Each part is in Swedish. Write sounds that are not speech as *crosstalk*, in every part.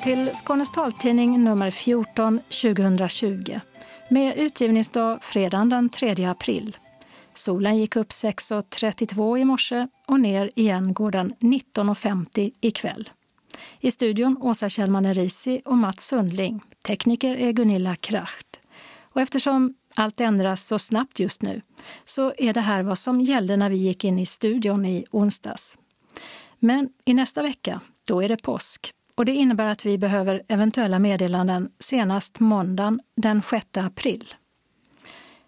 Välkommen till Skånes taltidning nummer 14 2020 med utgivningsdag fredagen den 3 april. Solen gick upp 6.32 i morse och ner igen går den 19.50 ikväll. I studion Åsa Kjellman Erisi och Mats Sundling. Tekniker är Gunilla Kracht. Och eftersom allt ändras så snabbt just nu så är det här vad som gällde när vi gick in i studion i onsdags. Men i nästa vecka, då är det påsk och det innebär att vi behöver eventuella meddelanden senast måndagen den 6 april.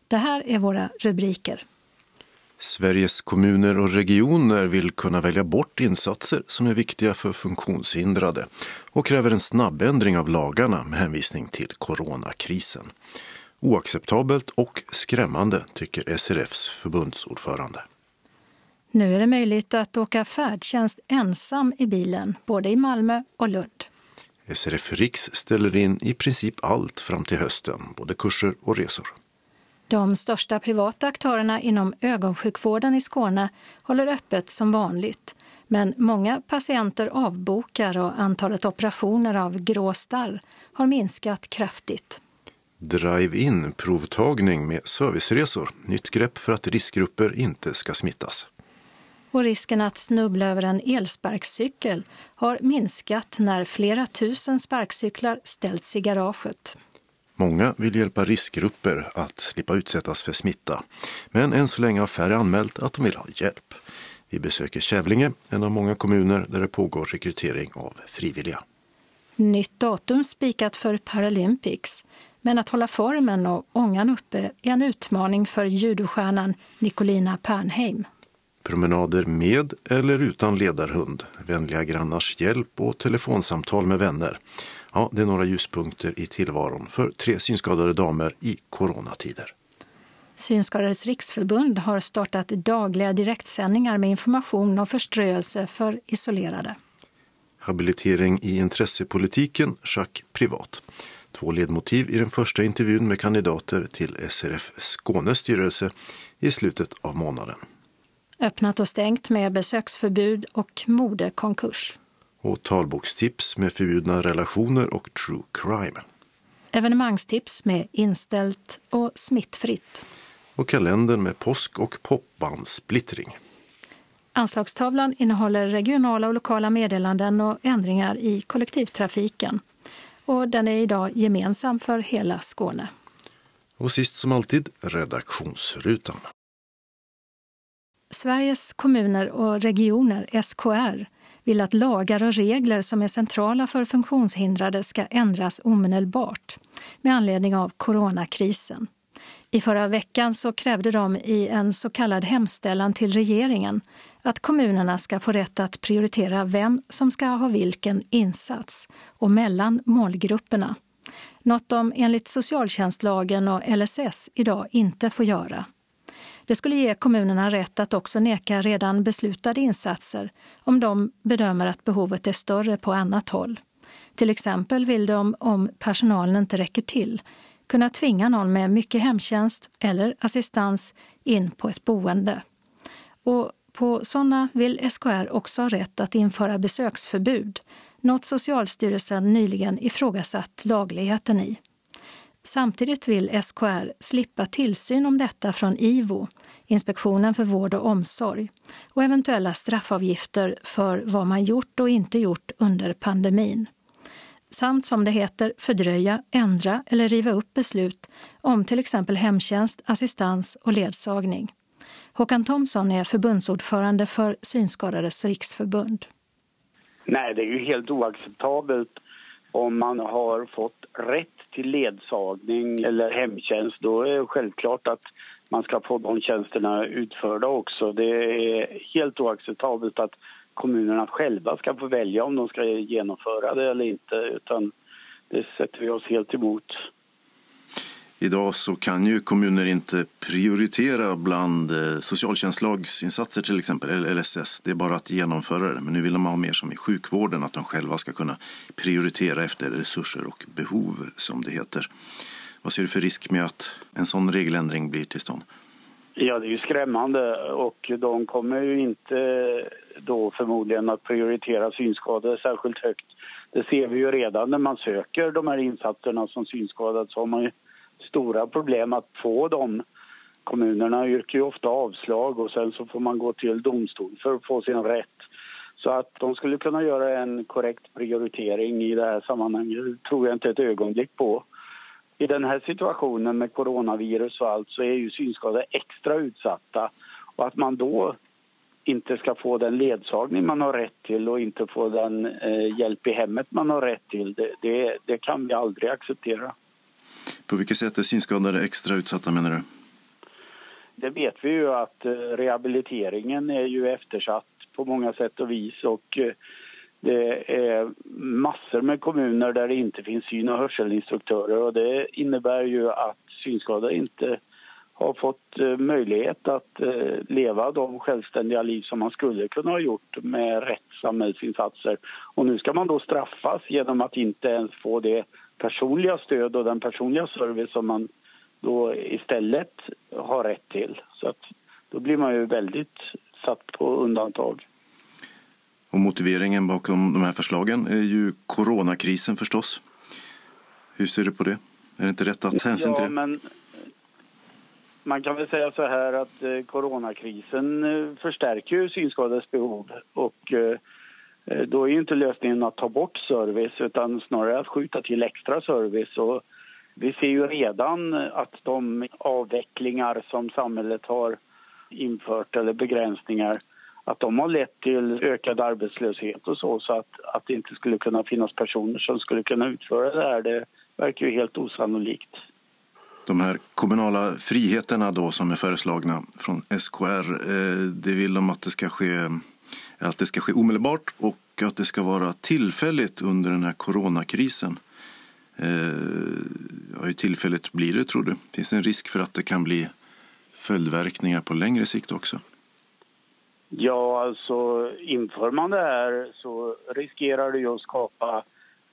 Det här är våra rubriker. Sveriges kommuner och regioner vill kunna välja bort insatser som är viktiga för funktionshindrade och kräver en snabbändring av lagarna med hänvisning till coronakrisen. Oacceptabelt och skrämmande, tycker SRFs förbundsordförande. Nu är det möjligt att åka färdtjänst ensam i bilen, både i Malmö och Lund. SRF Riks ställer in i princip allt fram till hösten, både kurser och resor. De största privata aktörerna inom ögonsjukvården i Skåne håller öppet som vanligt. Men många patienter avbokar och antalet operationer av grå starr har minskat kraftigt. Drive-in provtagning med serviceresor. Nytt grepp för att riskgrupper inte ska smittas. Och risken att snubbla över en elsparkcykel har minskat när flera tusen sparkcyklar ställts i garaget. Många vill hjälpa riskgrupper att slippa utsättas för smitta. Men än så länge har färre anmält att de vill ha hjälp. Vi besöker Kävlinge, en av många kommuner där det pågår rekrytering av frivilliga. Nytt datum spikat för Paralympics. Men att hålla formen och ångan uppe är en utmaning för judostjärnan Nicolina Pernheim. Promenader med eller utan ledarhund, vänliga grannars hjälp och telefonsamtal med vänner. Ja, det är några ljuspunkter i tillvaron för tre synskadade damer i coronatider. Synskadades riksförbund har startat dagliga direktsändningar med information och förströelse för isolerade. Habilitering i intressepolitiken, schack privat. Två ledmotiv i den första intervjun med kandidater till SRF Skånes styrelse i slutet av månaden. Öppnat och stängt med besöksförbud och modekonkurs. Och talbokstips med förbjudna relationer och true crime. Evenemangstips med inställt och smittfritt. Och kalendern med påsk och popbandsplittring. Anslagstavlan innehåller regionala och lokala meddelanden och ändringar i kollektivtrafiken. Och den är idag gemensam för hela Skåne. Och sist som alltid redaktionsrutan. Sveriges kommuner och regioner, SKR, vill att lagar och regler som är centrala för funktionshindrade ska ändras omedelbart med anledning av coronakrisen. I förra veckan så krävde de i en så kallad hemställan till regeringen att kommunerna ska få rätt att prioritera vem som ska ha vilken insats och mellan målgrupperna. Något de enligt socialtjänstlagen och LSS idag inte får göra. Det skulle ge kommunerna rätt att också neka redan beslutade insatser om de bedömer att behovet är större på annat håll. Till exempel vill de, om personalen inte räcker till, kunna tvinga någon med mycket hemtjänst eller assistans in på ett boende. Och på sådana vill SKR också ha rätt att införa besöksförbud, något Socialstyrelsen nyligen ifrågasatt lagligheten i. Samtidigt vill SKR slippa tillsyn om detta från IVO, Inspektionen för vård och omsorg, och eventuella straffavgifter för vad man gjort och inte gjort under pandemin. Samt som det heter fördröja, ändra eller riva upp beslut om till exempel hemtjänst, assistans och ledsagning. Håkan Thomsson är förbundsordförande för Synskadades riksförbund. Nej, det är ju helt oacceptabelt om man har fått rätt till ledsagning eller hemtjänst, då är det självklart att man ska få de tjänsterna utförda också. Det är helt oacceptabelt att kommunerna själva ska få välja om de ska genomföra det eller inte, utan det sätter vi oss helt emot. Idag så kan ju kommuner inte prioritera bland eh, socialtjänstlagsinsatser till exempel, eller LSS. Det är bara att genomföra det. Men nu vill de ha mer som i sjukvården, att de själva ska kunna prioritera efter resurser och behov som det heter. Vad ser du för risk med att en sån regeländring blir till stånd? Ja, det är ju skrämmande och de kommer ju inte då förmodligen att prioritera synskadade särskilt högt. Det ser vi ju redan när man söker de här insatserna som synskadad så har man ju stora problem att få dem. Kommunerna yrkar ju ofta avslag och sen så får man gå till domstol för att få sin rätt. Så att de skulle kunna göra en korrekt prioritering i det här sammanhanget tror jag inte ett ögonblick på. I den här situationen med coronavirus och allt så är ju synskadade extra utsatta och att man då inte ska få den ledsagning man har rätt till och inte få den eh, hjälp i hemmet man har rätt till, det, det, det kan vi aldrig acceptera. På vilket sätt är synskadade extra utsatta menar du? Det vet vi ju att eh, rehabiliteringen är ju eftersatt på många sätt och vis och eh, det är massor med kommuner där det inte finns syn och hörselinstruktörer och det innebär ju att synskadade inte har fått eh, möjlighet att leva de självständiga liv som man skulle kunna ha gjort med rätt samhällsinsatser. Och nu ska man då straffas genom att inte ens få det personliga stöd och den personliga service som man då istället har rätt till. Så att då blir man ju väldigt satt på undantag. Och motiveringen bakom de här förslagen är ju coronakrisen förstås. Hur ser du på det? Är det inte rätt att hänsyn ja, till det? Men man kan väl säga så här att eh, coronakrisen eh, förstärker ju synskadades behov och Eh, Eh, då är ju inte lösningen att ta bort service utan snarare att skjuta till extra service. Och vi ser ju redan att de avvecklingar som samhället har infört eller begränsningar att de har lett till ökad arbetslöshet och så, så att, att det inte skulle kunna finnas personer som skulle kunna utföra det här, det verkar ju helt osannolikt. De här kommunala friheterna då som är föreslagna från SKR, eh, det vill de att det ska ske att det ska ske omedelbart och att det ska vara tillfälligt under den här coronakrisen. Eh, hur tillfälligt blir det tror du? Finns det en risk för att det kan bli följdverkningar på längre sikt också? Ja, alltså inför man det här så riskerar det ju att skapa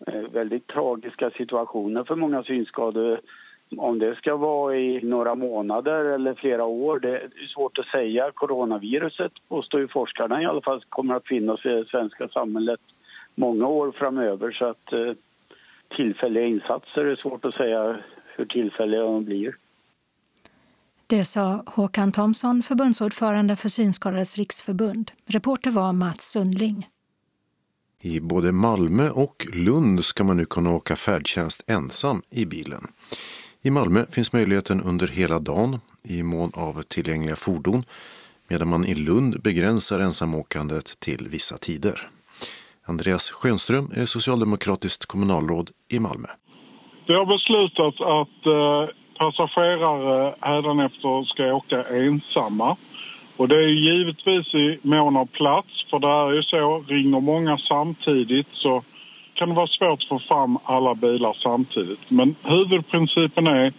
eh, väldigt tragiska situationer för många synskadade om det ska vara i några månader eller flera år, det är svårt att säga. Coronaviruset påstår ju forskarna i alla fall kommer att finnas i det svenska samhället många år framöver. Så att eh, tillfälliga insatser är svårt att säga hur tillfälliga de blir. Det sa Håkan Thomsson, förbundsordförande för Synskadades riksförbund. Reporter var Mats Sundling. I både Malmö och Lund ska man nu kunna åka färdtjänst ensam i bilen. I Malmö finns möjligheten under hela dagen i mån av tillgängliga fordon medan man i Lund begränsar ensamåkandet till vissa tider. Andreas Schönström är socialdemokratiskt kommunalråd i Malmö. Det har beslutats att eh, passagerare hädanefter ska åka ensamma. Och det är givetvis i mån av plats, för det är ju så, ringer många samtidigt så kan det vara svårt att få fram alla bilar samtidigt. Men huvudprincipen är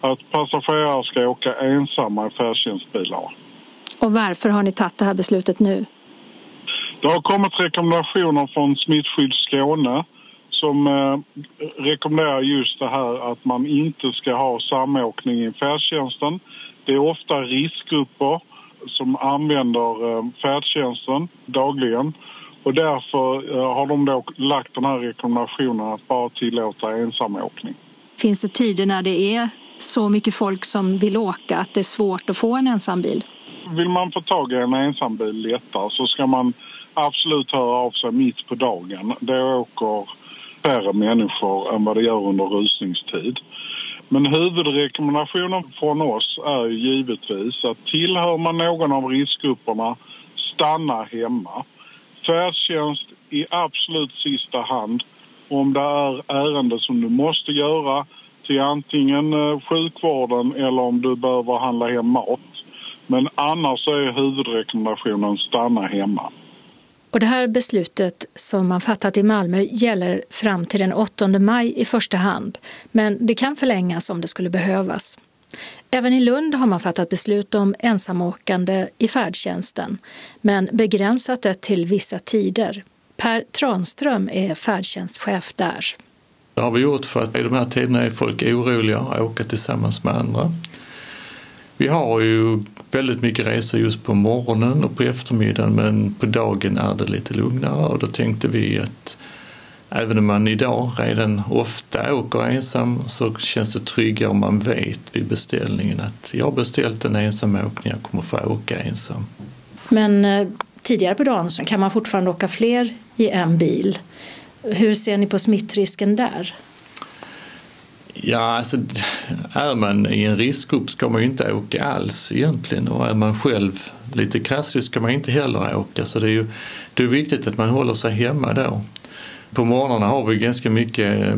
att passagerare ska åka ensamma i färdtjänstbilarna. Och varför har ni tagit det här beslutet nu? Det har kommit rekommendationer från Smittskydd Skåne som eh, rekommenderar just det här att man inte ska ha samåkning i färdtjänsten. Det är ofta riskgrupper som använder eh, färdtjänsten dagligen och därför eh, har de då lagt den här rekommendationen att bara tillåta ensamåkning. Finns det tider när det är så mycket folk som vill åka att det är svårt att få en ensambil? Vill man få tag i en ensambil lättare så ska man absolut höra av sig mitt på dagen. Då åker färre människor än vad det gör under rusningstid. Men huvudrekommendationen från oss är givetvis att tillhör man någon av riskgrupperna, stanna hemma. Färdtjänst i absolut sista hand om det är ärende som du måste göra till antingen eh, sjukvården eller om du behöver handla hem mat. Men annars är huvudrekommendationen stanna hemma. Och det här beslutet som man fattat i Malmö gäller fram till den 8 maj i första hand, men det kan förlängas om det skulle behövas. Även i Lund har man fattat beslut om ensamåkande i färdtjänsten, men begränsat det till vissa tider. Per Tranström är färdtjänstchef där. Det har vi gjort för att i de här tiderna är folk oroliga att åka tillsammans med andra. Vi har ju väldigt mycket resor just på morgonen och på eftermiddagen men på dagen är det lite lugnare och då tänkte vi att även om man idag redan ofta åker ensam så känns det tryggare om man vet vid beställningen att jag har beställt en ensamåkning, jag kommer få åka ensam. Men eh, tidigare på dagen så kan man fortfarande åka fler i en bil. Hur ser ni på smittrisken där? Ja, alltså är man i en riskgrupp ska man ju inte åka alls egentligen och är man själv lite krasslig ska man inte heller åka så det är ju det är viktigt att man håller sig hemma då. På morgnarna har vi ganska mycket eh,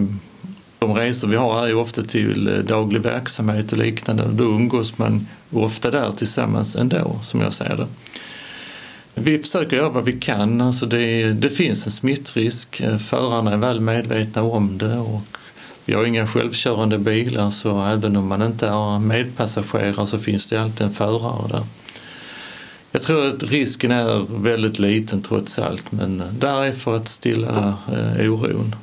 de resor vi har är ju ofta till eh, daglig verksamhet och liknande och då umgås man ofta där tillsammans ändå som jag säger det. Vi försöker göra vad vi kan. Alltså det, det finns en smittrisk. Eh, förarna är väl medvetna om det och vi har inga självkörande bilar så även om man inte har medpassagerare så finns det alltid en förare där. Jag tror att risken är väldigt liten trots allt men där är för att stilla eh, oron.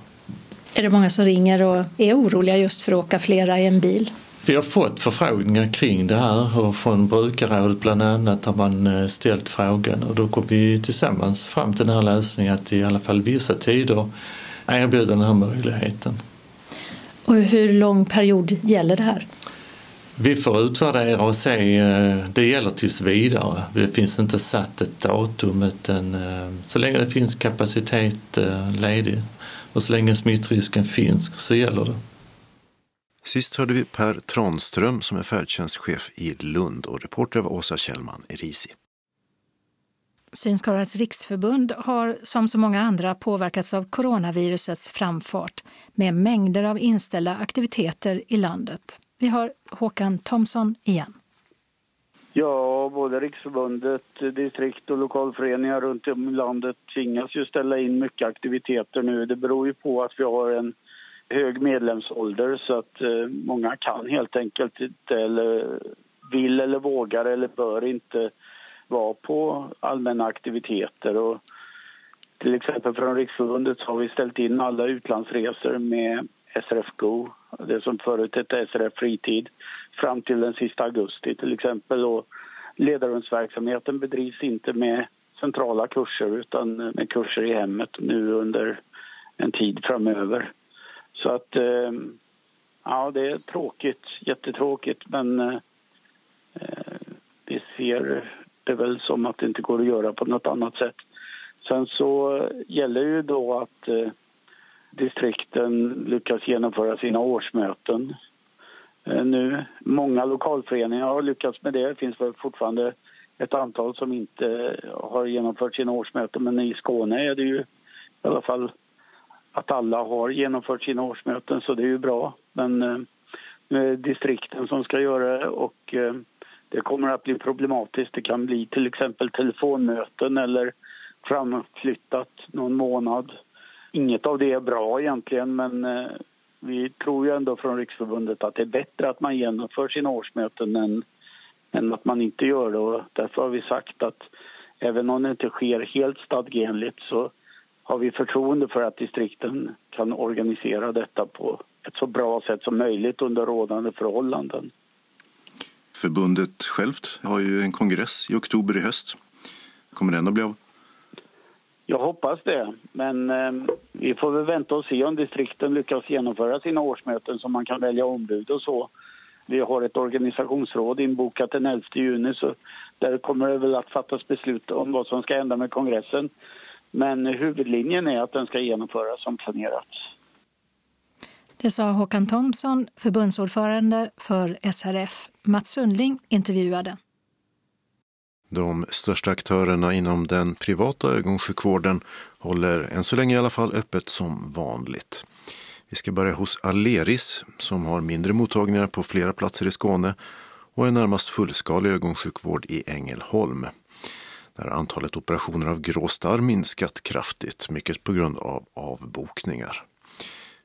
Är det många som ringer och är oroliga just för att åka flera i en bil? Vi har fått förfrågningar kring det här och från brukarrådet bland annat har man eh, ställt frågan och då kom vi tillsammans fram till den här lösningen att i alla fall vissa tider erbjuda den här möjligheten. Och hur lång period gäller det här? Vi får utvärdera och se. Eh, det gäller tills vidare. Det finns inte satt ett datum utan eh, så länge det finns kapacitet ledig och så länge smittrisken finns så gäller det. Sist hörde vi Per Tranström som är färdtjänstchef i Lund och reporter var Åsa Kjellman Erisi. Synskadades riksförbund har som så många andra påverkats av coronavirusets framfart med mängder av inställda aktiviteter i landet. Vi har Håkan Thomsson igen. Ja, både Riksförbundet, distrikt och lokalföreningar runt om i landet tvingas ju ställa in mycket aktiviteter nu. Det beror ju på att vi har en hög medlemsålder så att eh, många kan helt enkelt inte eller vill eller vågar eller bör inte vara på allmänna aktiviteter. Och till exempel från Riksförbundet har vi ställt in alla utlandsresor med SRF Go, det som förut hette SRF Fritid, fram till den sista augusti till exempel. Och ledarrumsverksamheten bedrivs inte med centrala kurser utan med kurser i hemmet nu under en tid framöver. Så att, ehm, ja det är tråkigt, jättetråkigt men eh, vi ser det väl som att det inte går att göra på något annat sätt. Sen så gäller ju då att eh, distrikten lyckas genomföra sina årsmöten eh, nu. Många lokalföreningar har lyckats med det. Det finns väl fortfarande ett antal som inte har genomfört sina årsmöten men i Skåne är det ju i alla fall att alla har genomfört sina årsmöten så det är ju bra. Men eh, nu är det distrikten som ska göra det och eh, det kommer att bli problematiskt. Det kan bli till exempel telefonmöten eller framflyttat någon månad. Inget av det är bra egentligen men eh, vi tror ju ändå från Riksförbundet att det är bättre att man genomför sina årsmöten än, än att man inte gör det. Och därför har vi sagt att även om det inte sker helt stadgenligt så har vi förtroende för att distrikten kan organisera detta på ett så bra sätt som möjligt under rådande förhållanden. Förbundet självt har ju en kongress i oktober i höst. Kommer den att bli av? Jag hoppas det, men eh, vi får väl vänta och se om distrikten lyckas genomföra sina årsmöten så man kan välja ombud och så. Vi har ett organisationsråd inbokat den 11 juni så där kommer det väl att fattas beslut om vad som ska hända med kongressen. Men huvudlinjen är att den ska genomföras som planerat. Det sa Håkan Thomsson, förbundsordförande för SRF. Mats Sundling intervjuade. De största aktörerna inom den privata ögonsjukvården håller än så länge i alla fall öppet som vanligt. Vi ska börja hos Aleris som har mindre mottagningar på flera platser i Skåne och en närmast fullskalig ögonsjukvård i Ängelholm där antalet operationer av grå starr minskat kraftigt, mycket på grund av avbokningar.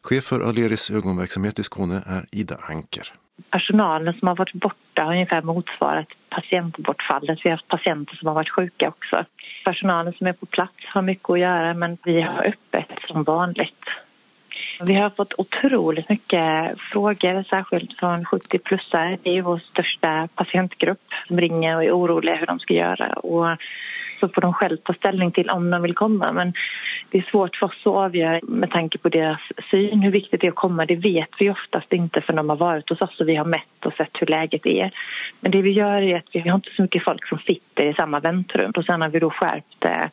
Chef för Aleris ögonverksamhet i Skåne är Ida Anker. Personalen som har varit borta har ungefär motsvarat patientbortfallet. Vi har haft patienter som har varit sjuka också. Personalen som är på plats har mycket att göra men vi har öppet som vanligt. Vi har fått otroligt mycket frågor, särskilt från 70-plussare. Det är vår största patientgrupp som ringer och är oroliga hur de ska göra. Och så får de själv ta ställning till om de vill komma. Men det är svårt för oss att avgöra med tanke på deras syn hur viktigt det är att komma. Det vet vi oftast inte för de har varit hos oss och vi har mätt och sett hur läget är. Men det vi gör är att vi har inte så mycket folk som sitter i samma väntrum och sen har vi då skärpt eh,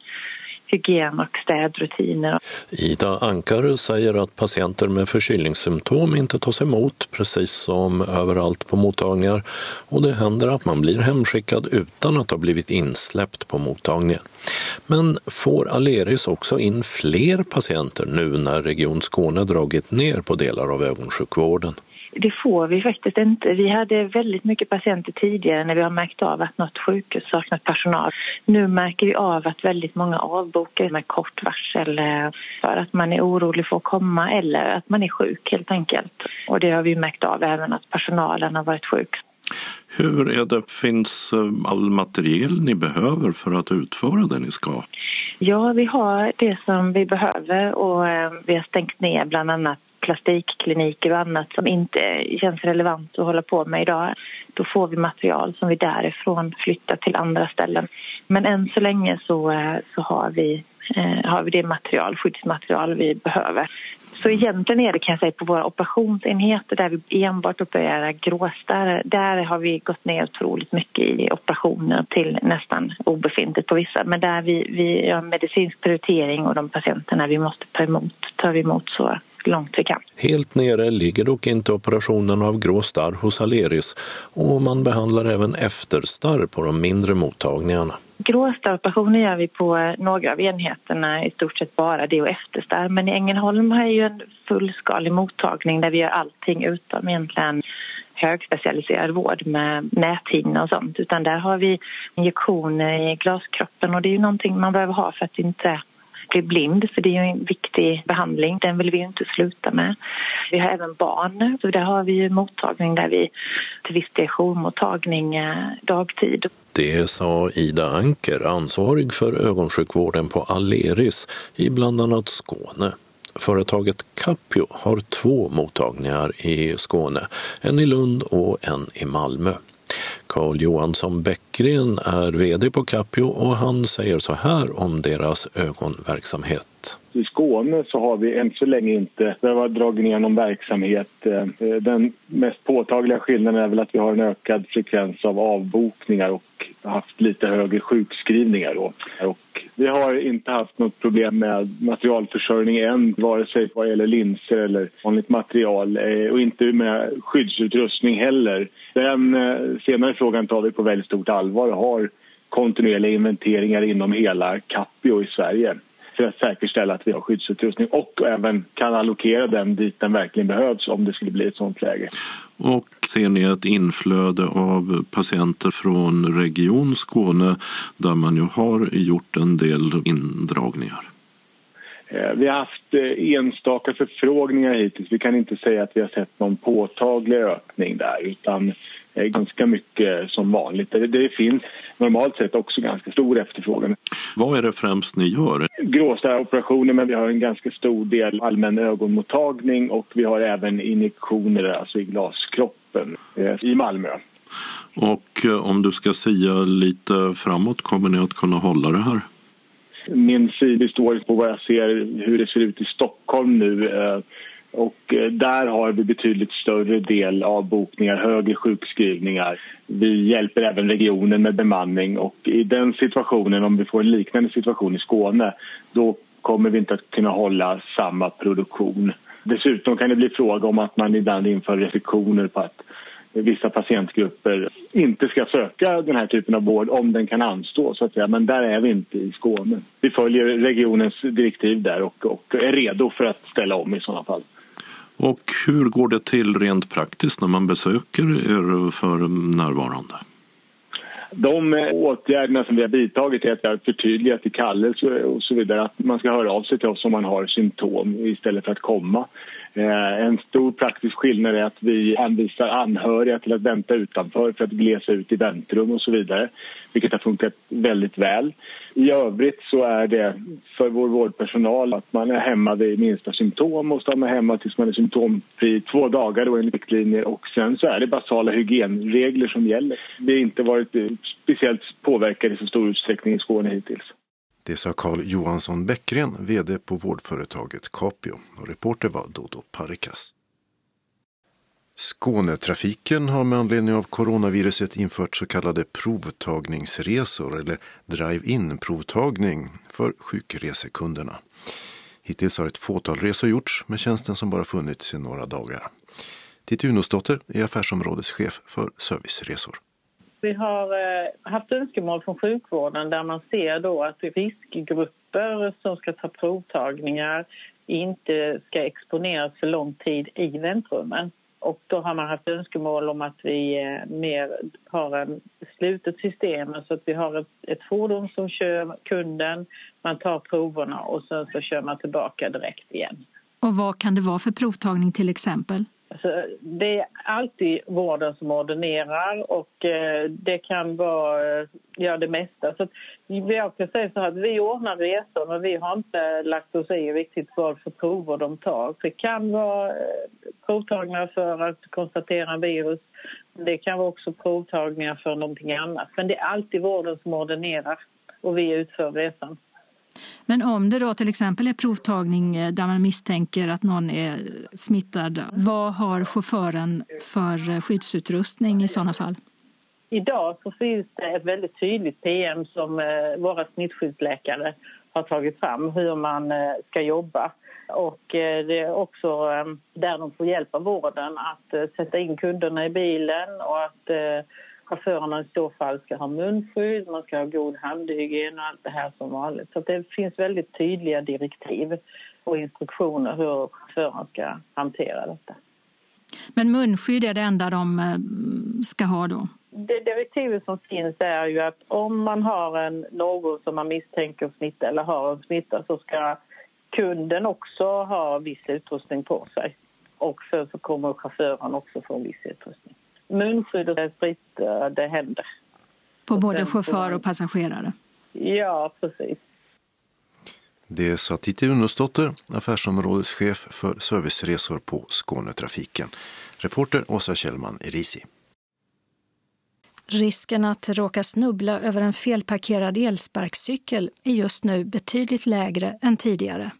hygien och städrutiner. Ida Ankare säger att patienter med förkylningssymptom inte tas emot precis som överallt på mottagningar och det händer att man blir hemskickad utan att ha blivit insläppt på mottagningen. Men får Aleris också in fler patienter nu när Region Skåne dragit ner på delar av ögonsjukvården? Det får vi faktiskt inte. Vi hade väldigt mycket patienter tidigare när vi har märkt av att något sjukhus saknat personal. Nu märker vi av att väldigt många avbokar med kort varsel eh, för att man är orolig för att komma eller att man är sjuk helt enkelt. Och det har vi märkt av även att personalen har varit sjuk. Hur är det, finns eh, all materiel ni behöver för att utföra det ni ska? Ja, vi har det som vi behöver och eh, vi har stängt ner bland annat plastikkliniker och annat som inte känns relevant att hålla på med idag. Då får vi material som vi därifrån flyttar till andra ställen. Men än så länge så, eh, så har, vi, eh, har vi det material, skyddsmaterial vi behöver. Så egentligen är det kan jag säga på våra operationsenheter där vi enbart opererar gråstarr. Där har vi gått ner otroligt mycket i operationer till nästan obefintligt på vissa. Men där vi, vi gör medicinsk prioritering och de patienterna vi måste ta emot tar vi emot så långt vi kan. Helt nere ligger dock inte operationen av grå starr hos Aleris och man behandlar även efterstarr på de mindre mottagningarna. Gråstarroperationer gör vi på några av enheterna, i stort sett bara det och efterstarr. Men i Ängelholm har ju en fullskalig mottagning där vi gör allting utom egentligen högspecialiserad vård med näthinna och sånt. Utan där har vi injektioner i glaskroppen och det är ju någonting man behöver ha för att inte bli blind för det är ju en viktig behandling. Den vill vi ju inte sluta med. Vi har även barn, så där har vi ju mottagning där vi till viss del jourmottagning eh, dagtid. Det sa Ida Anker, ansvarig för ögonsjukvården på Aleris i bland annat Skåne. Företaget Capio har två mottagningar i Skåne, en i Lund och en i Malmö. Carl Johansson Bäckgren är VD på Capio och han säger så här om deras ögonverksamhet. I Skåne så har vi än så länge inte behövt dra ner någon verksamhet. Eh, den mest påtagliga skillnaden är väl att vi har en ökad frekvens av avbokningar och haft lite högre sjukskrivningar. Då. Och vi har inte haft något problem med materialförsörjning än, vare sig vad gäller linser eller vanligt material eh, och inte med skyddsutrustning heller. Den eh, senare frågan tar vi på väldigt stort allvar och har kontinuerliga inventeringar inom hela Capio i Sverige för att säkerställa att vi har skyddsutrustning och även kan allokera den dit den verkligen behövs om det skulle bli ett sådant läge. Och ser ni ett inflöde av patienter från Region Skåne där man ju har gjort en del indragningar? Eh, vi har haft eh, enstaka förfrågningar hittills. Vi kan inte säga att vi har sett någon påtaglig ökning där utan ganska mycket som vanligt. Det finns normalt sett också ganska stor efterfrågan. Vad är det främst ni gör? Gråstarroperationer, men vi har en ganska stor del allmän ögonmottagning och vi har även injektioner alltså i glaskroppen eh, i Malmö. Och eh, om du ska säga lite framåt, kommer ni att kunna hålla det här? Min syn står på vad jag ser hur det ser ut i Stockholm nu eh, och eh, där har vi betydligt större del av bokningar, högre sjukskrivningar. Vi hjälper även regionen med bemanning och i den situationen, om vi får en liknande situation i Skåne, då kommer vi inte att kunna hålla samma produktion. Dessutom kan det bli fråga om att man ibland inför restriktioner på att vissa patientgrupper inte ska söka den här typen av vård om den kan anstå. Så att säga. Men där är vi inte i Skåne. Vi följer regionens direktiv där och, och är redo för att ställa om i sådana fall. Och hur går det till rent praktiskt när man besöker er för närvarande? De åtgärderna som vi har vidtagit är att vi har förtydligat i kallelse och så vidare att man ska höra av sig till oss om man har symptom istället för att komma. Eh, en stor praktisk skillnad är att vi anvisar anhöriga till att vänta utanför för att glesa ut i väntrum och så vidare. vilket har funkat väldigt väl. I övrigt så är det för vår vårdpersonal att man är hemma vid minsta symptom och stannar hemma tills man är symptomfri två dagar då enligt riktlinjer och sen så är det basala hygienregler som gäller. Vi har inte varit eh, speciellt påverkade i så stor utsträckning i Skåne hittills. Det sa Carl Johansson Bäckgren, vd på vårdföretaget Capio. Och reporter var Dodo Parikas. Skånetrafiken har med anledning av coronaviruset infört så kallade provtagningsresor eller drive-in provtagning för sjukresekunderna. Hittills har ett fåtal resor gjorts med tjänsten som bara funnits i några dagar. Titti Unosdotter är affärsområdeschef för serviceresor. Vi har eh, haft önskemål från sjukvården där man ser då att riskgrupper som ska ta provtagningar inte ska exponeras för lång tid i väntrummen. Och då har man haft önskemål om att vi eh, mer har ett slutet system, så att vi har ett, ett fordon som kör kunden, man tar proverna och sen så kör man tillbaka direkt igen. Och vad kan det vara för provtagning till exempel? Alltså, det är alltid vården som ordinerar och eh, det kan vara eh, ja, det mesta. Så jag kan säga så att vi ordnar resor men vi har inte lagt oss i riktigt vad för prover de tar. Det kan vara eh, provtagningar för att konstatera virus. Det kan vara också provtagningar för någonting annat. Men det är alltid vården som ordinerar och vi utför resan. Men om det då till exempel är provtagning eh, där man misstänker att någon är smittad, vad har chauffören för eh, skyddsutrustning i sådana fall? Idag så finns det ett väldigt tydligt PM som eh, våra smittskyddsläkare har tagit fram hur man ska jobba. Och det är också där de får hjälp av vården att sätta in kunderna i bilen och att chaufförerna i så fall ska ha munskydd, man ska ha god handhygien och allt det här som vanligt. Så det finns väldigt tydliga direktiv och instruktioner hur chauffören ska hantera detta. Men munskydd är det enda de eh, ska ha då? Det direktivet som finns är ju att om man har en, någon som man misstänker smitta eller har en smitta så ska kunden också ha viss utrustning på sig. Och så, så kommer chauffören också få viss utrustning munskydd och sprittade händer. På både chaufför och passagerare? Ja, precis. Det sa Titti Unnosdotter, affärsområdeschef för serviceresor på Skånetrafiken. Reporter Åsa Kjellman Erisi. Risken att råka snubbla över en felparkerad elsparkcykel är just nu betydligt lägre än tidigare.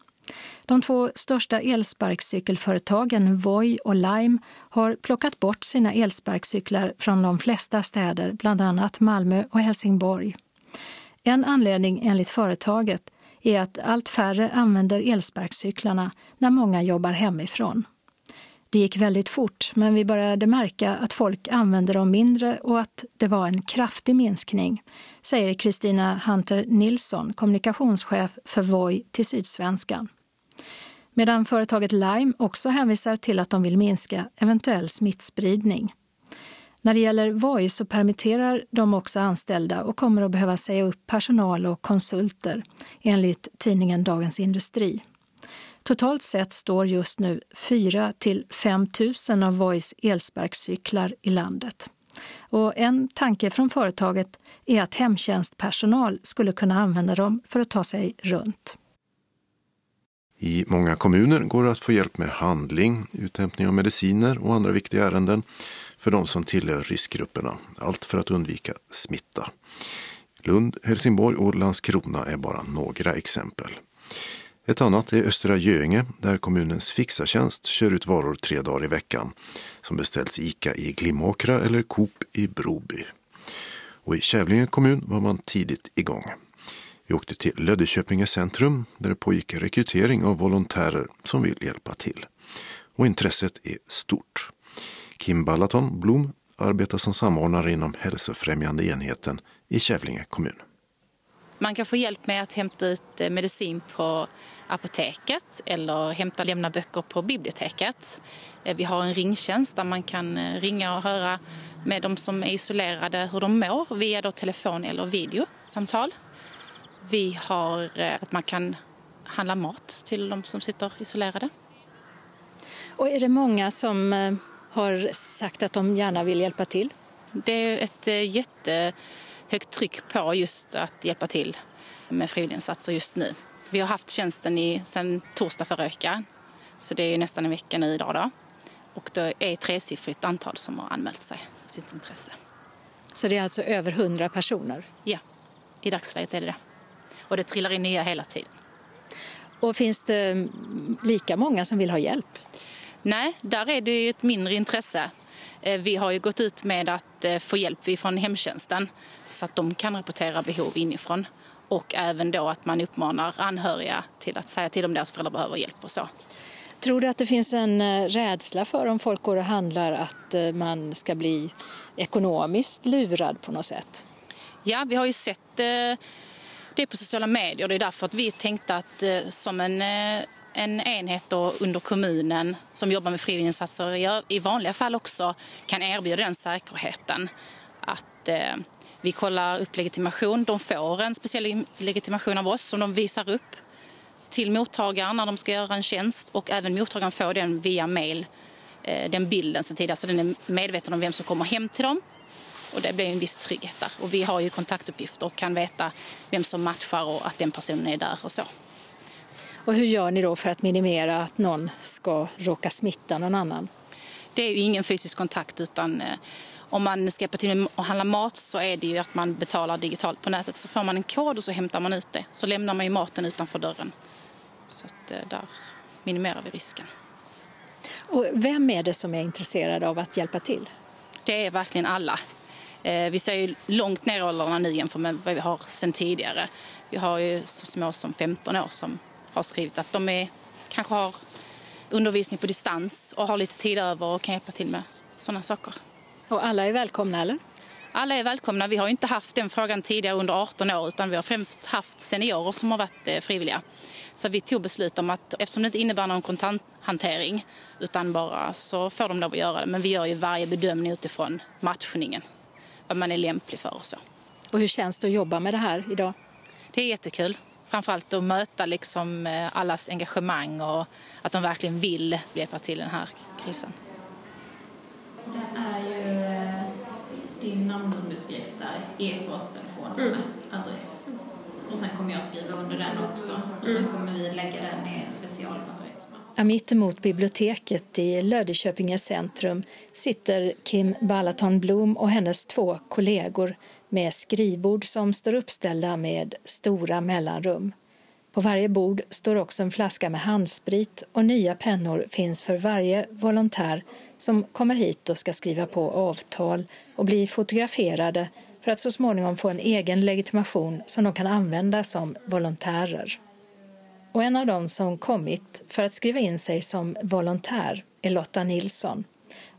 De två största elsparkcykelföretagen Voi och Lime har plockat bort sina elsparkcyklar från de flesta städer, bland annat Malmö och Helsingborg. En anledning enligt företaget är att allt färre använder elsparkcyklarna när många jobbar hemifrån. Det gick väldigt fort, men vi började märka att folk använde dem mindre och att det var en kraftig minskning, säger Kristina Hunter Nilsson, kommunikationschef för Voi till Sydsvenskan medan företaget Lime också hänvisar till att de vill minska eventuell smittspridning. När det gäller Voi så permitterar de också anställda och kommer att behöva säga upp personal och konsulter, enligt tidningen Dagens Industri. Totalt sett står just nu 4 till 5 000 av Voice elsparkcyklar i landet. Och en tanke från företaget är att hemtjänstpersonal skulle kunna använda dem för att ta sig runt. I många kommuner går det att få hjälp med handling, uthämtning av mediciner och andra viktiga ärenden för de som tillhör riskgrupperna. Allt för att undvika smitta. Lund, Helsingborg och Landskrona är bara några exempel. Ett annat är Östra Göinge där kommunens fixartjänst kör ut varor tre dagar i veckan som beställts i ICA i Glimåkra eller Coop i Broby. Och i Kävlinge kommun var man tidigt igång. Vi åkte till Löddeköpinge centrum där det pågick rekrytering av volontärer som vill hjälpa till. Och intresset är stort. Kim Ballaton Blom arbetar som samordnare inom hälsofrämjande enheten i Kävlinge kommun. Man kan få hjälp med att hämta ut eh, medicin på apoteket eller hämta och lämna böcker på biblioteket. Eh, vi har en ringtjänst där man kan eh, ringa och höra med de som är isolerade hur de mår via då telefon eller videosamtal. Vi har eh, att man kan handla mat till de som sitter isolerade. Och är det många som har sagt att de gärna vill hjälpa till? Det är ett eh, högt tryck på just att hjälpa till med frivilliginsatser just nu. Vi har haft tjänsten i, sedan torsdag förra veckan, så det är nästan en vecka nu idag. Då. Och det är ett tresiffrigt antal som har anmält sig sitt intresse. Så det är alltså över hundra personer? Ja, i dagsläget är det det. Och det trillar in nya hela tiden. Och finns det lika många som vill ha hjälp? Nej, där är det ju ett mindre intresse. Eh, vi har gått ut med att eh, få hjälp från hemtjänsten så att de kan rapportera behov inifrån. Och även då att man uppmanar anhöriga till att säga till om deras föräldrar behöver hjälp och så. Tror du att det finns en eh, rädsla för om folk går och handlar att man ska bli ekonomiskt lurad på något sätt? Ja, vi har ju sett det på sociala medier. Det är därför att vi tänkte att som en en enhet under kommunen som jobbar med frivilliginsatser i vanliga fall också kan erbjuda den säkerheten. Att eh, vi kollar upp legitimation. De får en speciell legitimation av oss som de visar upp till mottagaren när de ska göra en tjänst och även mottagaren får den via mail, eh, den bilden sen tidigare så den är medveten om vem som kommer hem till dem. Och det blir en viss trygghet där. Och vi har ju kontaktuppgifter och kan veta vem som matchar och att den personen är där och så. Och hur gör ni då för att minimera att någon ska råka smitta någon annan? Det är ju ingen fysisk kontakt utan eh, om man ska hjälpa till och handla mat så är det ju att man betalar digitalt på nätet. Så får man en kod och så hämtar man ut det. Så lämnar man ju maten utanför dörren. Så att eh, där minimerar vi risken. Och vem är det som är intresserad av att hjälpa till? Det är verkligen alla. Eh, vi ser ju långt ner i åldrarna nu jämfört med vad vi har sedan tidigare. Vi har ju så små som 15 år som har skrivit att de är, kanske har undervisning på distans och har lite tid över och kan hjälpa till med sådana saker. Och alla är välkomna eller? Alla är välkomna. Vi har inte haft den frågan tidigare under 18 år utan vi har främst haft seniorer som har varit eh, frivilliga. Så vi tog beslut om att eftersom det inte innebär någon kontanthantering utan bara så får de lov att göra det. Men vi gör ju varje bedömning utifrån matchningen. Vad man är lämplig för och så. Och hur känns det att jobba med det här idag? Det är jättekul framförallt att möta liksom eh, allas engagemang och att de verkligen vill hjälpa till den här krisen. Det är ju eh, din namnunderskrift där, e-post, telefonnummer, mm. adress. Och sen kommer jag skriva under den också. Och sen mm. kommer vi lägga den i en specialbehörighetsmapp. Mitt emot biblioteket i Löddeköpinge centrum sitter Kim Balaton Blom och hennes två kollegor med skrivbord som står uppställda med stora mellanrum. På varje bord står också en flaska med handsprit och nya pennor finns för varje volontär som kommer hit och ska skriva på avtal och bli fotograferade för att så småningom få en egen legitimation som de kan använda som volontärer. Och en av dem som kommit för att skriva in sig som volontär är Lotta Nilsson.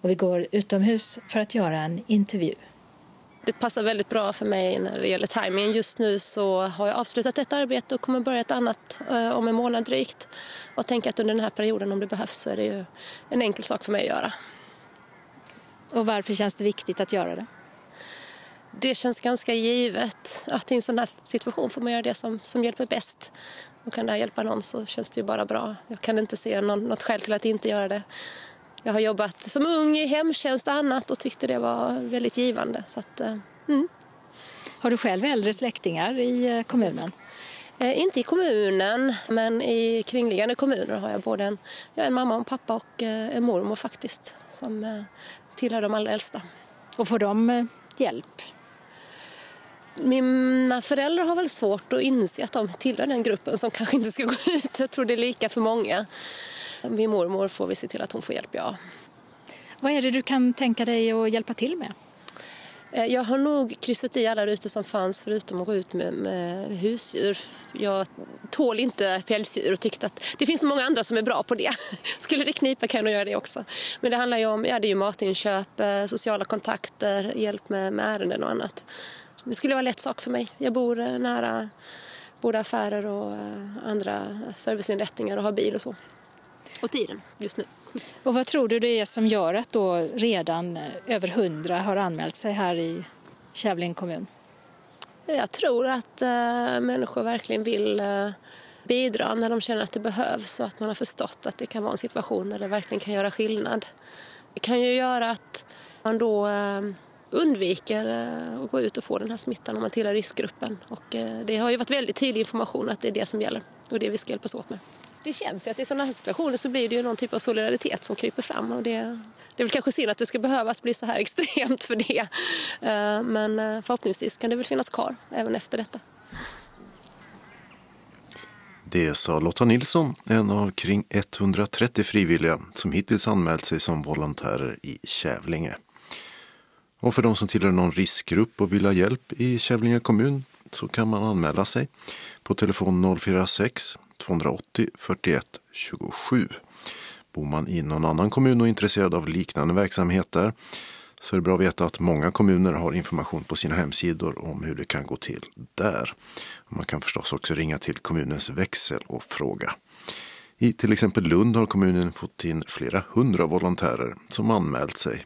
Och vi går utomhus för att göra en intervju. Det passar väldigt bra för mig när det gäller timing. Just nu så har jag avslutat ett arbete och kommer börja ett annat eh, om en månad drygt. Och tänker att under den här perioden om det behövs så är det ju en enkel sak för mig att göra. Och varför känns det viktigt att göra det? Det känns ganska givet att i en sån här situation får man göra det som, som hjälper bäst. Och kan det här hjälpa någon så känns det ju bara bra. Jag kan inte se någon, något skäl till att inte göra det. Jag har jobbat som ung i hemtjänst och annat och tyckte det var väldigt givande. Så att, eh, mm. Har du själv äldre släktingar i eh, kommunen? Eh, inte i kommunen, men i kringliggande kommuner har jag både en, en mamma och en pappa och eh, en mormor faktiskt som eh, tillhör de allra äldsta. Och får de eh, hjälp? Mina föräldrar har väl svårt att inse att de tillhör den gruppen som kanske inte ska gå ut. Jag tror det är lika för många. Min mormor får vi se till att hon får hjälp, ja. Vad är det du kan tänka dig att hjälpa till med? Eh, jag har nog kryssat i alla rutor som fanns förutom att gå ut med, med husdjur. Jag tål inte pälsdjur och tyckte att det finns många andra som är bra på det. *laughs* Skulle det knipa kan jag göra det också. Men det handlar ju om ja, det är ju matinköp, eh, sociala kontakter, hjälp med, med ärenden och annat. Det skulle vara lätt sak för mig. Jag bor eh, nära både affärer och andra serviceinrättningar och har bil och så och tiden just nu. Och vad tror du det är som gör att då redan eh, över hundra har anmält sig här i Kävlinge kommun? Jag tror att äh, människor verkligen vill äh, bidra när de känner att det behövs och att man har förstått att det kan vara en situation där det verkligen kan göra skillnad. Det kan ju göra att man då äh, undviker att gå ut och få den här smittan om man tillhör riskgruppen. Och det har ju varit väldigt tydlig information att det är det som gäller och det vi ska hjälpas åt med. Det känns ju att i sådana här situationer så blir det ju någon typ av solidaritet som kryper fram och det, det är väl kanske synd att det ska behövas bli så här *laughs* extremt för det. Eh, men eh, förhoppningsvis kan det väl finnas kvar även efter detta. Det sa Lotta Nilsson, en av kring 130 frivilliga som hittills anmält sig som volontärer i Kävlinge. Och för de som tillhör någon riskgrupp och vill ha hjälp i Kävlinge kommun så kan man anmäla sig på telefon 046 280 41 27. Bor man i någon annan kommun och är intresserad av liknande verksamheter så är det bra att veta att många kommuner har information på sina hemsidor om hur det kan gå till där. Man kan förstås också ringa till kommunens växel och fråga. I till exempel Lund har kommunen fått in flera hundra volontärer som anmält sig.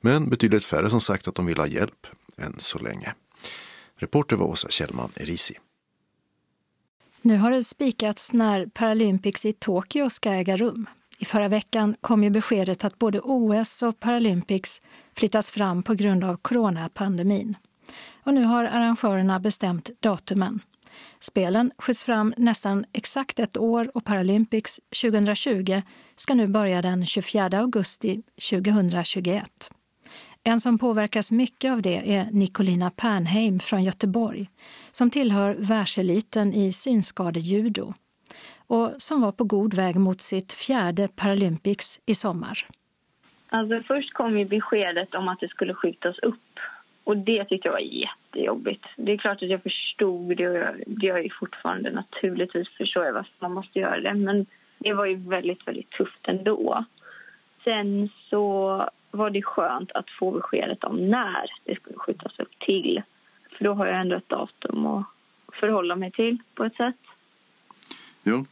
Men betydligt färre som sagt att de vill ha hjälp än så länge. Reporter var Åsa Kjellman Erisi. Nu har det spikats när Paralympics i Tokyo ska äga rum. I förra veckan kom ju beskedet att både OS och Paralympics flyttas fram på grund av coronapandemin. Och nu har arrangörerna bestämt datumen. Spelen skjuts fram nästan exakt ett år och Paralympics 2020 ska nu börja den 24 augusti 2021. En som påverkas mycket av det är Nicolina Pernheim från Göteborg som tillhör världseliten i synskadejudo och som var på god väg mot sitt fjärde Paralympics i sommar. Alltså först kom ju beskedet om att det skulle skjutas upp och det tyckte jag var jättejobbigt. Det är klart att jag förstod det och jag, det gör jag fortfarande naturligtvis förstår jag varför man måste göra det men det var ju väldigt, väldigt tufft ändå. Sen så var det skönt att få beskedet om när det skulle skjutas upp till. För då har jag ändå ett datum att förhålla mig till på ett sätt. Ja,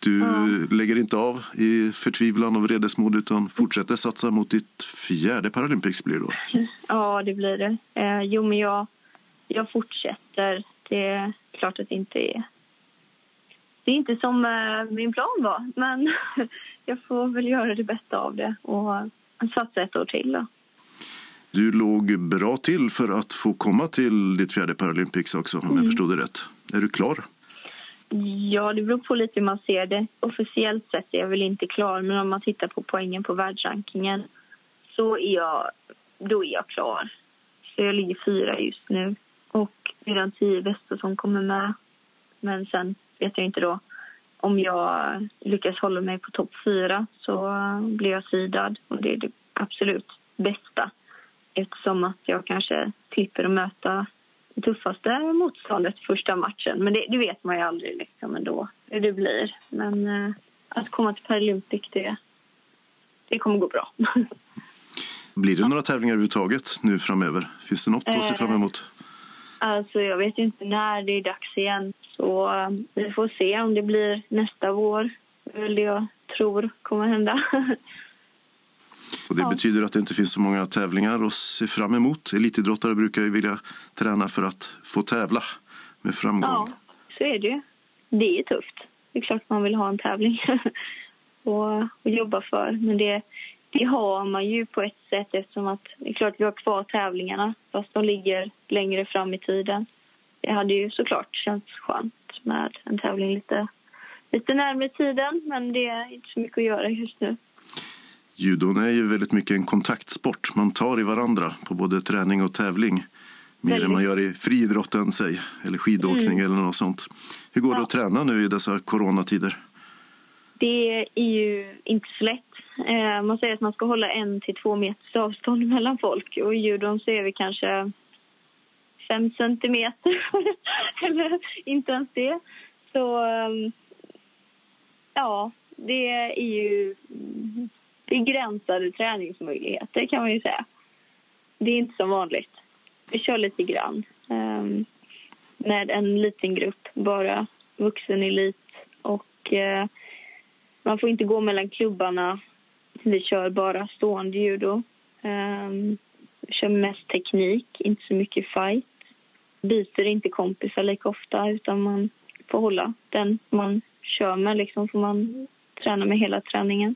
du ja. lägger inte av i förtvivlan och vredesmod utan fortsätter satsa mot ditt fjärde Paralympics blir det då? *laughs* Ja, det blir det. Eh, jo, men jag, jag fortsätter. Det är klart att det inte är... Det är inte som eh, min plan var, men *laughs* jag får väl göra det bästa av det och satsa ett år till. Då. Du låg bra till för att få komma till ditt fjärde Paralympics också, om mm. jag förstod det rätt. Är du klar? Ja, det beror på lite hur man ser det. Officiellt sett är jag väl inte klar, men om man tittar på poängen på världsrankingen så är jag, då är jag klar. Så jag ligger fyra just nu och det är de tio bästa som kommer med. Men sen vet jag inte då. Om jag lyckas hålla mig på topp fyra så blir jag sidad och det är det absolut bästa eftersom att jag kanske slipper att möta det tuffaste motståndet första matchen. Men det, det, vet man ju aldrig liksom ändå hur det blir. Men eh, att komma till Paralympic, det, det kommer gå bra. *laughs* Blir det några tävlingar överhuvudtaget nu framöver? Finns det något att se fram emot? Alltså jag vet inte när det är dags igen. Så eh, vi får se om det blir nästa vår. Det är det jag tror kommer hända. Och det ja. betyder att det inte finns så många tävlingar att se fram emot. Elitidrottare brukar ju vilja träna för att få tävla med framgång. Ja, så är det ju. Det är tufft. Det är klart man vill ha en tävling *laughs* och, och jobba för. Men det, det har man ju på ett sätt eftersom att det är klart vi har kvar tävlingarna fast de ligger längre fram i tiden. Det hade ju såklart känts skönt med en tävling lite, lite närmare tiden men det är inte så mycket att göra just nu. Judon är ju väldigt mycket en kontaktsport. Man tar i varandra på både träning och tävling. Mer väldigt. än man gör i friidrotten, säg, eller skidåkning mm. eller något sånt. Hur går ja. det att träna nu i dessa coronatider? Det är ju inte så lätt. Eh, man säger att man ska hålla en till två meters avstånd mellan folk. Och i judon så är vi kanske fem centimeter, *laughs* eller inte ens det. Så ehm, ja, det är ju begränsade träningsmöjligheter kan man ju säga. Det är inte som vanligt. Vi kör lite grann ehm, med en liten grupp, bara vuxenelit och eh, man får inte gå mellan klubbarna. Vi kör bara stående judo. Um, ehm, vi kör mest teknik, inte så mycket fight. Byter inte kompisar lika ofta utan man får hålla den man kör med liksom får man träna med hela träningen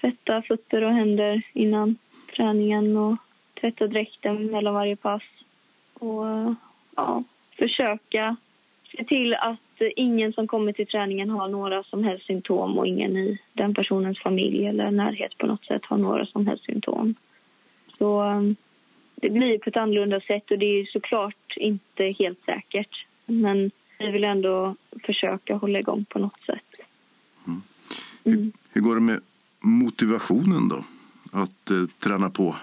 tvätta fötter och händer innan träningen och tvätta dräkten mellan varje pass och ja, försöka se till att ingen som kommer till träningen har några som helst symptom och ingen i den personens familj eller närhet på något sätt har några som helst symptom. Så um, det blir på ett annorlunda sätt och det är såklart inte helt säkert. Men vi vill ändå försöka hålla igång på något sätt. Mm. Hur, hur, går det med motivationen då? Att eh, träna på?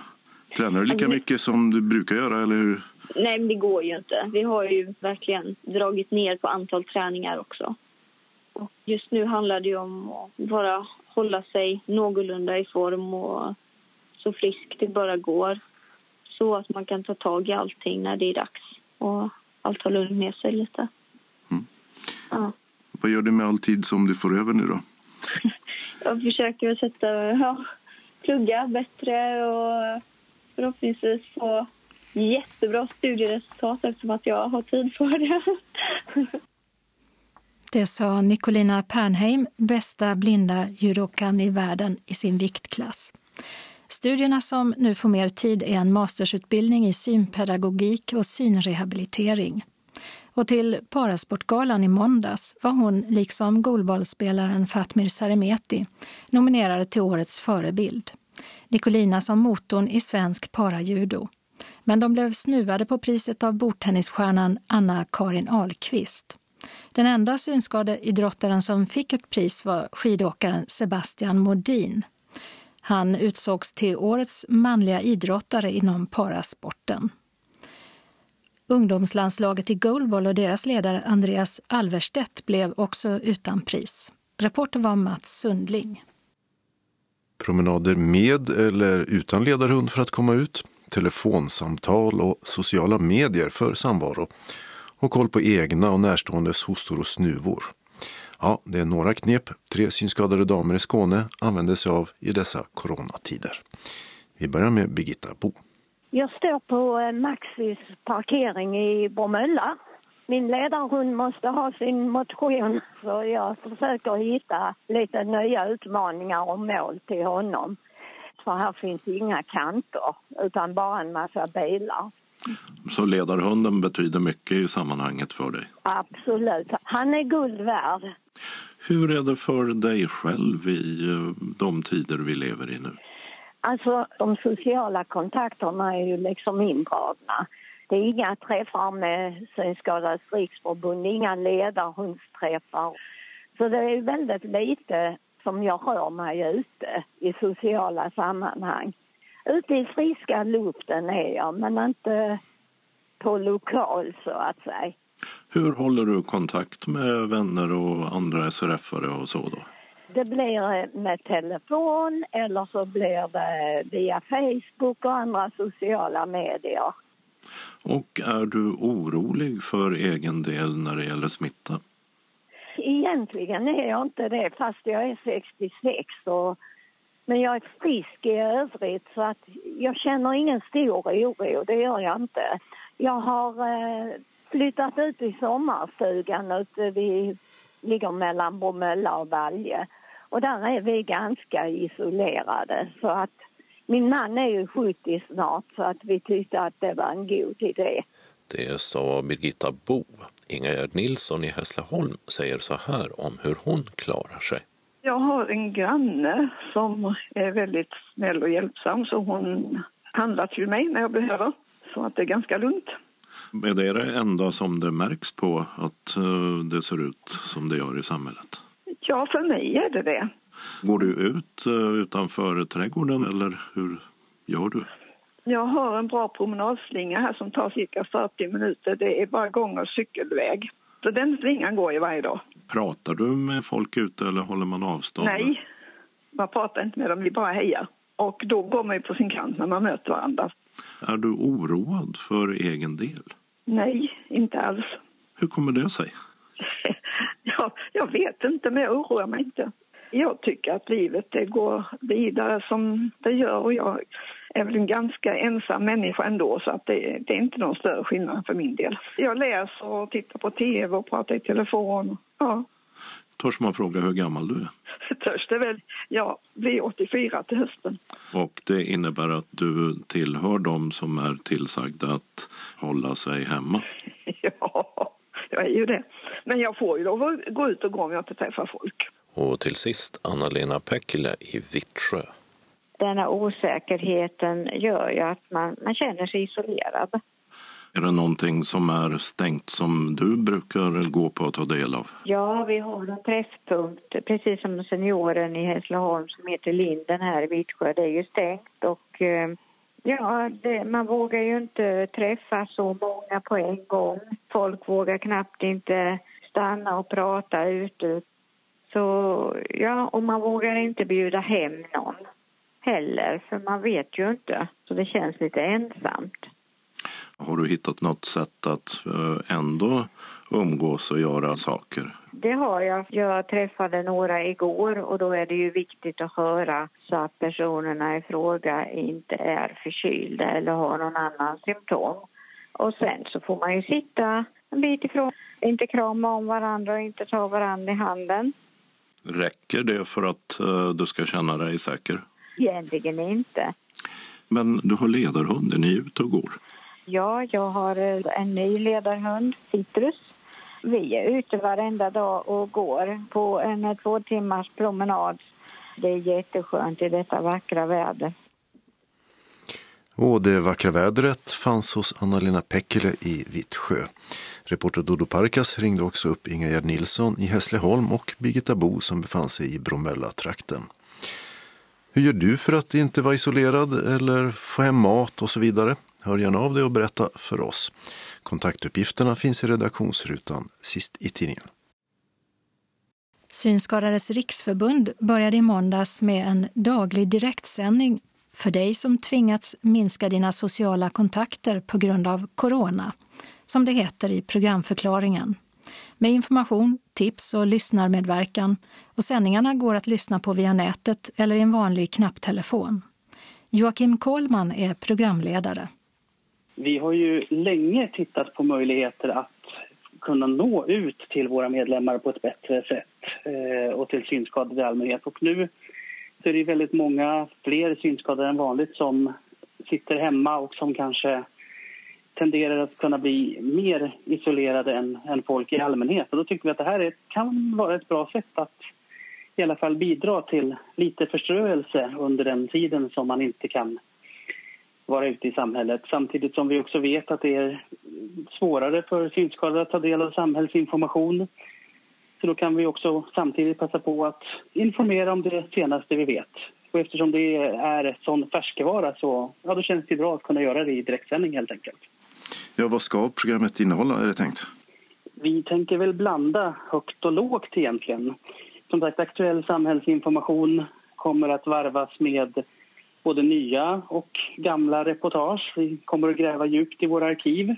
Tränar du lika mycket som du brukar göra eller hur? Nej, men det går ju inte. Vi har ju verkligen dragit ner på antal träningar också. Och just nu handlar det om att bara hålla sig någorlunda i form och så frisk det bara går. Så att man kan ta tag i allting när det är dags och allt har lugnat ner sig lite. Mm. Ja. Vad gör du med all tid som du får över nu då? *laughs* Jag försöker sätta, ja, plugga bättre och förhoppningsvis få jättebra studieresultat eftersom att jag har tid för det. *laughs* Det sa Nicolina Pernheim, bästa blinda judokan i världen i sin viktklass. Studierna som nu får mer tid är en mastersutbildning i synpedagogik och synrehabilitering. Och till Parasportgalan i måndags var hon, liksom golbollspelaren Fatmir Saremeti, nominerad till årets förebild. Nicolina som motorn i svensk parajudo. Men de blev snuvade på priset av bordtennisstjärnan Anna-Karin Ahlqvist. Den enda synskadeidrottaren som fick ett pris var skidåkaren Sebastian Modin. Han utsågs till årets manliga idrottare inom parasporten. Ungdomslandslaget i goalball och deras ledare Andreas Alverstedt blev också utan pris. Reporter var Mats Sundling. Promenader med eller utan ledarhund för att komma ut, telefonsamtal och sociala medier för samvaro och koll på egna och närståendes hostor och snuvor. Ja, det är några knep tre synskadade damer i Skåne använder sig av i dessa coronatider. Vi börjar med Birgitta Bo. Jag står på eh, Maxis parkering i Bromölla. Min ledarhund måste ha sin motion så jag försöker hitta lite nya utmaningar och mål till honom. För här finns inga kanter utan bara en massa bilar. Så ledarhunden betyder mycket i sammanhanget för dig? Absolut. Han är guld värd. Hur är det för dig själv i eh, de tider vi lever i nu? Alltså, de sociala kontakterna är ju liksom indragna. Det är inga träffar med Synskadades riksförbund, inga ledarhundsträffar. Så det är väldigt lite som jag rör mig ute i sociala sammanhang. Ute i friska luften är jag, men inte på lokal så att säga. Hur håller du kontakt med vänner och andra SRF-are och så då? Det blir med telefon eller så blir det via Facebook och andra sociala medier. Och är du orolig för egen del när det gäller smitta? Egentligen är jag inte det, fast jag är 66. Och, men jag är frisk i övrigt, så att jag känner ingen stor oro. Det gör jag inte. Jag har eh, flyttat ut i sommarstugan ute vid, ligger mellan Bromölla och Valje. Och där är vi ganska isolerade. Så att min man är ju 70 snart så att vi tyckte att det var en god idé. Det sa Birgitta Bo. Ingegerd Nilsson i Hässleholm säger så här om hur hon klarar sig. Jag har en granne som är väldigt snäll och hjälpsam så hon handlar till mig när jag behöver. Så att det är ganska lugnt. Är det det enda som det märks på att eh, det ser ut som det gör i samhället? Ja, för mig är det det. Går du ut eh, utanför trädgården eller hur gör du? Jag har en bra promenadslinga här som tar cirka 40 minuter. Det är bara gång och cykelväg. Så den slingan går jag varje dag. Pratar du med folk ute eller håller man avstånd? Nej, man pratar inte med dem, vi bara hejar. Och då går man ju på sin kant när man möter varandra. Är du oroad för egen del? Nej, inte alls. *laughs* Hur kommer det sig? ja, jag vet inte, men jag oroar mig inte. Jag tycker att livet det går vidare som det gör och jag är väl en ganska ensam människa ändå så att det, det är inte någon större skillnad för min del. Jag läser och tittar på tv och pratar i telefon. Ja. Törs man fråga hur gammal du är? *laughs* Törs det väl. Jag blir 84 till hösten. Och det innebär att du tillhör dem som är tillsagda att hålla sig hemma? *laughs* Ja, jag är ju det. Men jag får ju lov att gå ut och gå om jag inte träffar folk. Och till sist Anna-Lena Päckilä i Vittsjö. Denna osäkerheten gör ju att man, man känner sig isolerad. Är det någonting som är stängt som du brukar gå på och ta del av? Ja, vi har en träffpunkt, precis som senioren i Hässleholm som heter Linden här i Vittsjö. Det är ju stängt och eh, ja, det, man vågar ju inte träffa så många på en gång. Folk vågar knappt inte stanna och prata ute. Så ja, och man vågar inte bjuda hem någon heller, för man vet ju inte. Så det känns lite ensamt. Har du hittat något sätt att eh, ändå umgås och göra saker? Det har jag. Jag träffade några igår och då är det ju viktigt att höra så att personerna i fråga inte är förkylda eller har någon annan symptom. Och sen så får man ju sitta en bit ifrån, inte krama om varandra och inte ta varandra i handen. Räcker det för att uh, du ska känna dig säker? Egentligen inte. Men du har ledarhund, är ni ute och går? Ja, jag har eh, en ny ledarhund, Citrus. Vi är ute varenda dag och går på en eh, två timmars promenad. Det är jätteskönt i detta vackra väder. Och det vackra vädret fanns hos Anna-Lena Päckele i Vittsjö. Reporter Dodo Parkas ringde också upp Ingegerd Nilsson i Hässleholm och Birgitta Bo som befann sig i Bromölla-trakten. Hur gör du för att inte vara isolerad eller få hem mat och så vidare? Hör gärna av dig och berätta för oss. Kontaktuppgifterna finns i redaktionsrutan sist i tidningen. Synskadades riksförbund började i måndags med en daglig direktsändning för dig som tvingats minska dina sociala kontakter på grund av corona, som det heter i programförklaringen. Med information, tips och lyssnarmedverkan och sändningarna går att lyssna på via nätet eller i en vanlig knapptelefon. Joakim Kohlman är programledare. Vi har ju länge tittat på möjligheter att kunna nå ut till våra medlemmar på ett bättre sätt eh, och till synskadade i allmänhet. Och nu så är det väldigt många fler synskadade än vanligt som sitter hemma och som kanske tenderar att kunna bli mer isolerade än, än folk i allmänhet. Och då tycker vi att det här är, kan vara ett bra sätt att i alla fall bidra till lite förströelse under den tiden som man inte kan vara ute i samhället. Samtidigt som vi också vet att det är svårare för synskadade att ta del av samhällsinformation. Så då kan vi också samtidigt passa på att informera om det senaste vi vet. Och eftersom det är sån färskvara så ja, då känns det bra att kunna göra det i direktsändning helt enkelt. Ja, vad ska programmet innehålla är det tänkt? Vi tänker väl blanda högt och lågt egentligen. Som sagt, aktuell samhällsinformation kommer att varvas med både nya och gamla reportage. Vi kommer att gräva djupt i våra arkiv.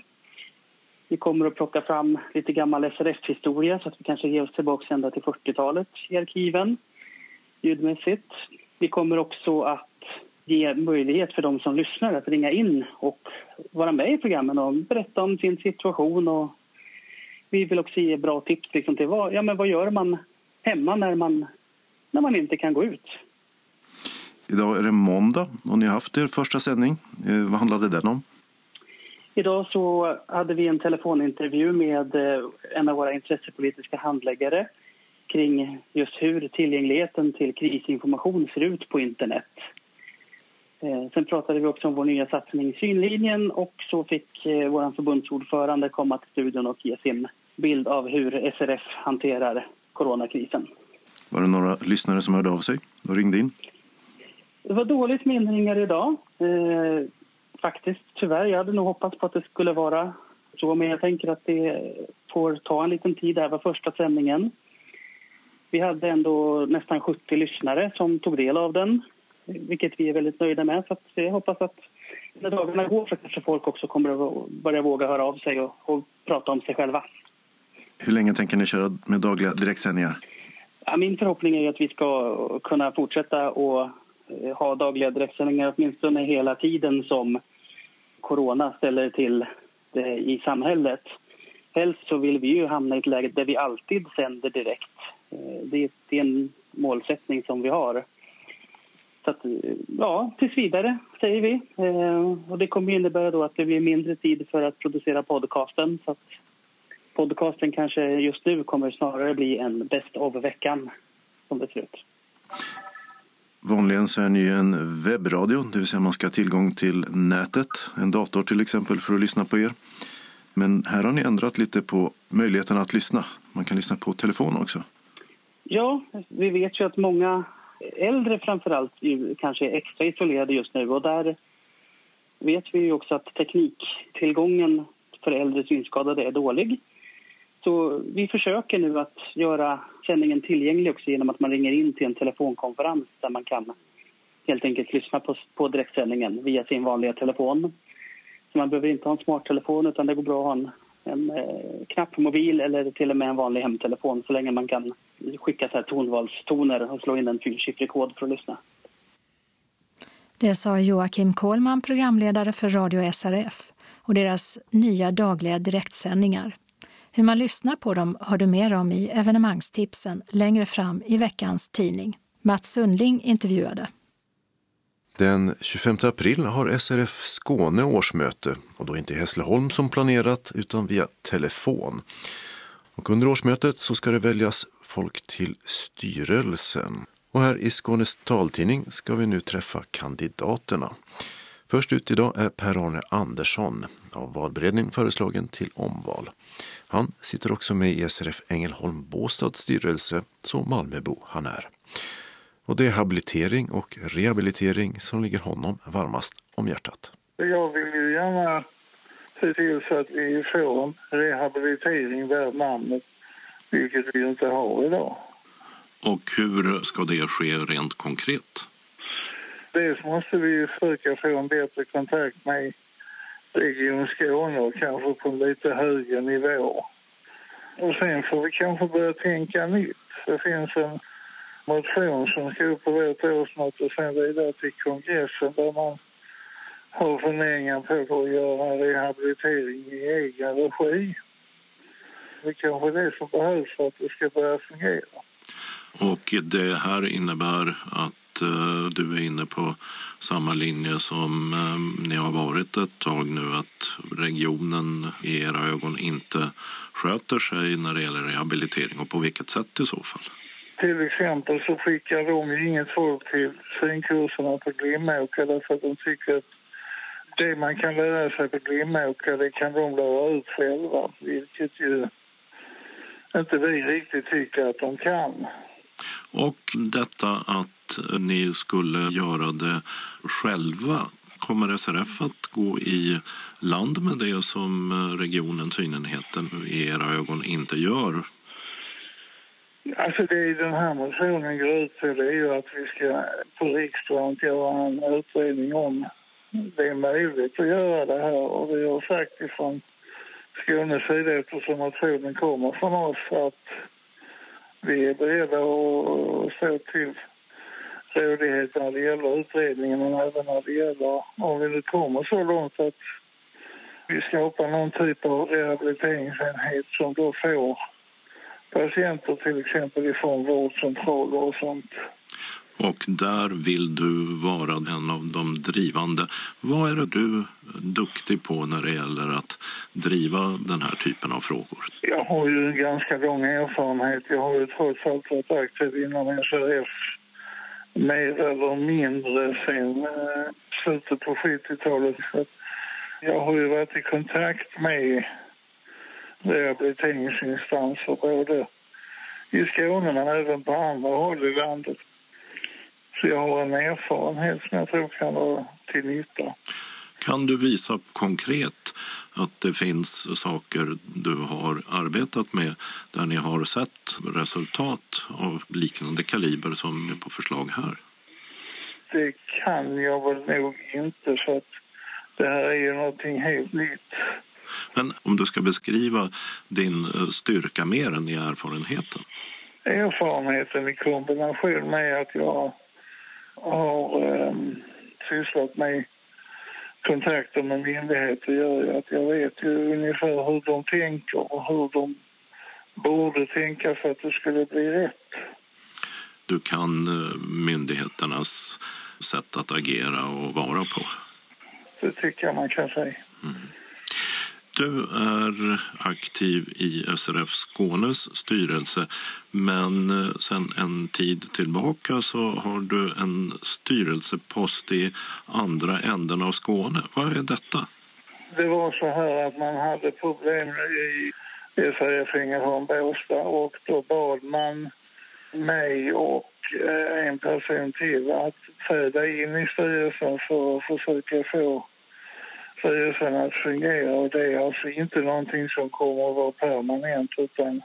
Vi kommer att plocka fram lite gammal SRF-historia så att vi kanske ger oss tillbaka ända till 40-talet i arkiven ljudmässigt. Vi kommer också att ge möjlighet för de som lyssnar att ringa in och vara med i programmen och berätta om sin situation. Och vi vill också ge bra tips liksom till vad, ja, men vad gör man hemma när man, när man inte kan gå ut. Idag är det måndag och ni har haft er första sändning. Eh, vad handlade den om? Idag så hade vi en telefonintervju med eh, en av våra intressepolitiska handläggare kring just hur tillgängligheten till krisinformation ser ut på internet. Eh, sen pratade vi också om vår nya satsning Synlinjen och så fick vår förbundsordförande komma till studion och ge sin bild av hur SRF hanterar coronakrisen. Var det några lyssnare som hörde av sig och ringde in? Det var dåligt med inringare idag. Eh, faktiskt, tyvärr. Jag hade nog hoppats på att det skulle vara så, men jag tänker att det får ta en liten tid. Det här var första sändningen. Vi hade ändå nästan 70 lyssnare som tog del av den, vilket vi är väldigt nöjda med. Så jag hoppas att när dagarna går så kanske folk också kommer att börja våga höra av sig och, och prata om sig själva. Hur länge tänker ni köra med dagliga direktsändningar? Ja, min förhoppning är att vi ska kunna fortsätta och Eh, ha dagliga direktsändningar åtminstone hela tiden som corona ställer till det i samhället. Helst så vill vi ju hamna i ett läge där vi alltid sänder direkt. Eh, det är en målsättning som vi har. Så att, ja, tills vidare säger vi. Eh, och det kommer innebära då att det blir mindre tid för att producera podcasten. Så att podcasten kanske just nu kommer snarare bli en bäst of-veckan som det ser ut. Vanligen så är ni en webbradio, det vill säga man ska ha tillgång till nätet, en dator till exempel, för att lyssna på er. Men här har ni ändrat lite på möjligheten att lyssna. Man kan lyssna på telefon också. Ja, vi vet ju att många äldre framförallt kanske är extra isolerade just nu och där vet vi ju också att tekniktillgången för äldre synskadade är dålig. Så vi försöker nu att göra sändningen tillgänglig också genom att man ringer in till en telefonkonferens där man kan helt enkelt lyssna på, på direktsändningen via sin vanliga telefon. Så man behöver inte ha en smarttelefon utan det går bra att ha en, en eh, knappmobil eller till och med en vanlig hemtelefon så länge man kan skicka så här tonvalstoner och slå in en fyrsiffrig kod för att lyssna. Det sa Joakim Kohlman, programledare för Radio SRF och deras nya dagliga direktsändningar. Hur man lyssnar på dem hör du mer om i evenemangstipsen längre fram i veckans tidning. Mats Sundling intervjuade. Den 25 april har SRF Skåne årsmöte och då inte i Hässleholm som planerat utan via telefon. Och under årsmötet så ska det väljas folk till styrelsen. Och här i Skånes taltidning ska vi nu träffa kandidaterna. Först ut idag är Per-Arne Andersson av valberedningen föreslagen till omval. Han sitter också med i SRF Ängelholm Båstads styrelse, så Malmöbo han är. Och det är habilitering och rehabilitering som ligger honom varmast om hjärtat. Jag vill ju gärna se till så att vi får en rehabilitering värd namnet, vilket vi inte har idag. Och hur ska det ske rent konkret? Dels måste vi försöka få en bättre kontakt med Region Skåne och kanske på en lite högre nivå. Och sen får vi kanske börja tänka nytt. Det finns en motion som ska upp på vårt årsmöte och sen vidare till kongressen där man har funderingar på att göra rehabilitering i egen regi. Det kanske är det som behövs för att det ska börja fungera. Och det här innebär att uh, du är inne på samma linje som uh, ni har varit ett tag nu, att regionen i era ögon inte sköter sig när det gäller rehabilitering och på vilket sätt i så fall? Till exempel så skickar de inget folk till synkurserna på Glimåker därför att de tycker att det man kan lära sig på Glimåker det kan de lära ut själva, vilket ju inte vi riktigt tycker att de kan. Och detta att ni skulle göra det själva, kommer SRF att gå i land med det som regionen Synenheten i era ögon inte gör? Alltså det den här motionen går ut på det är ju att vi ska på riksdagen göra en utredning om det är möjligt att göra det här och vi har sagt ifrån Skånes sida eftersom motionen kommer från oss att vi är beredda att stå till rådighet när det gäller utredningen men även när det gäller om vi nu kommer så långt att vi skapar någon typ av rehabiliteringsenhet som då får patienter till exempel ifrån vårdcentraler och sånt. Och där vill du vara en av de drivande. Vad är det du duktig på när det gäller att driva den här typen av frågor? Jag har ju en ganska lång erfarenhet. Jag har ju trots allt varit aktiv inom SRF mer eller mindre sen eh, slutet på 70-talet. Jag har ju varit i kontakt med rehabiliteringsinstanser både i Skåne men även på andra håll i landet. Så jag har en erfarenhet som jag tror kan vara till nytta. Kan du visa konkret att det finns saker du har arbetat med där ni har sett resultat av liknande kaliber som är på förslag här? Det kan jag väl nog inte för att det här är ju någonting helt nytt. Men om du ska beskriva din styrka mer än i erfarenheten? Erfarenheten i kombination med att jag har eh, sysslat med kontakter med myndigheter gör ju att jag vet ju ungefär hur de tänker och hur de borde tänka för att det skulle bli rätt. Du kan myndigheternas sätt att agera och vara på. Det tycker jag man kan säga. Mm. Du är aktiv i SRF Skånes styrelse men eh, sen en tid tillbaka så har du en styrelsepost i andra änden av Skåne. Vad är detta? Det var så här att man hade problem i SRF Ängelholm Båstad och då bad man mig och eh, en person till att träda in i styrelsen för att försöka få styrelsen att fungera och det är alltså inte någonting som kommer att vara permanent utan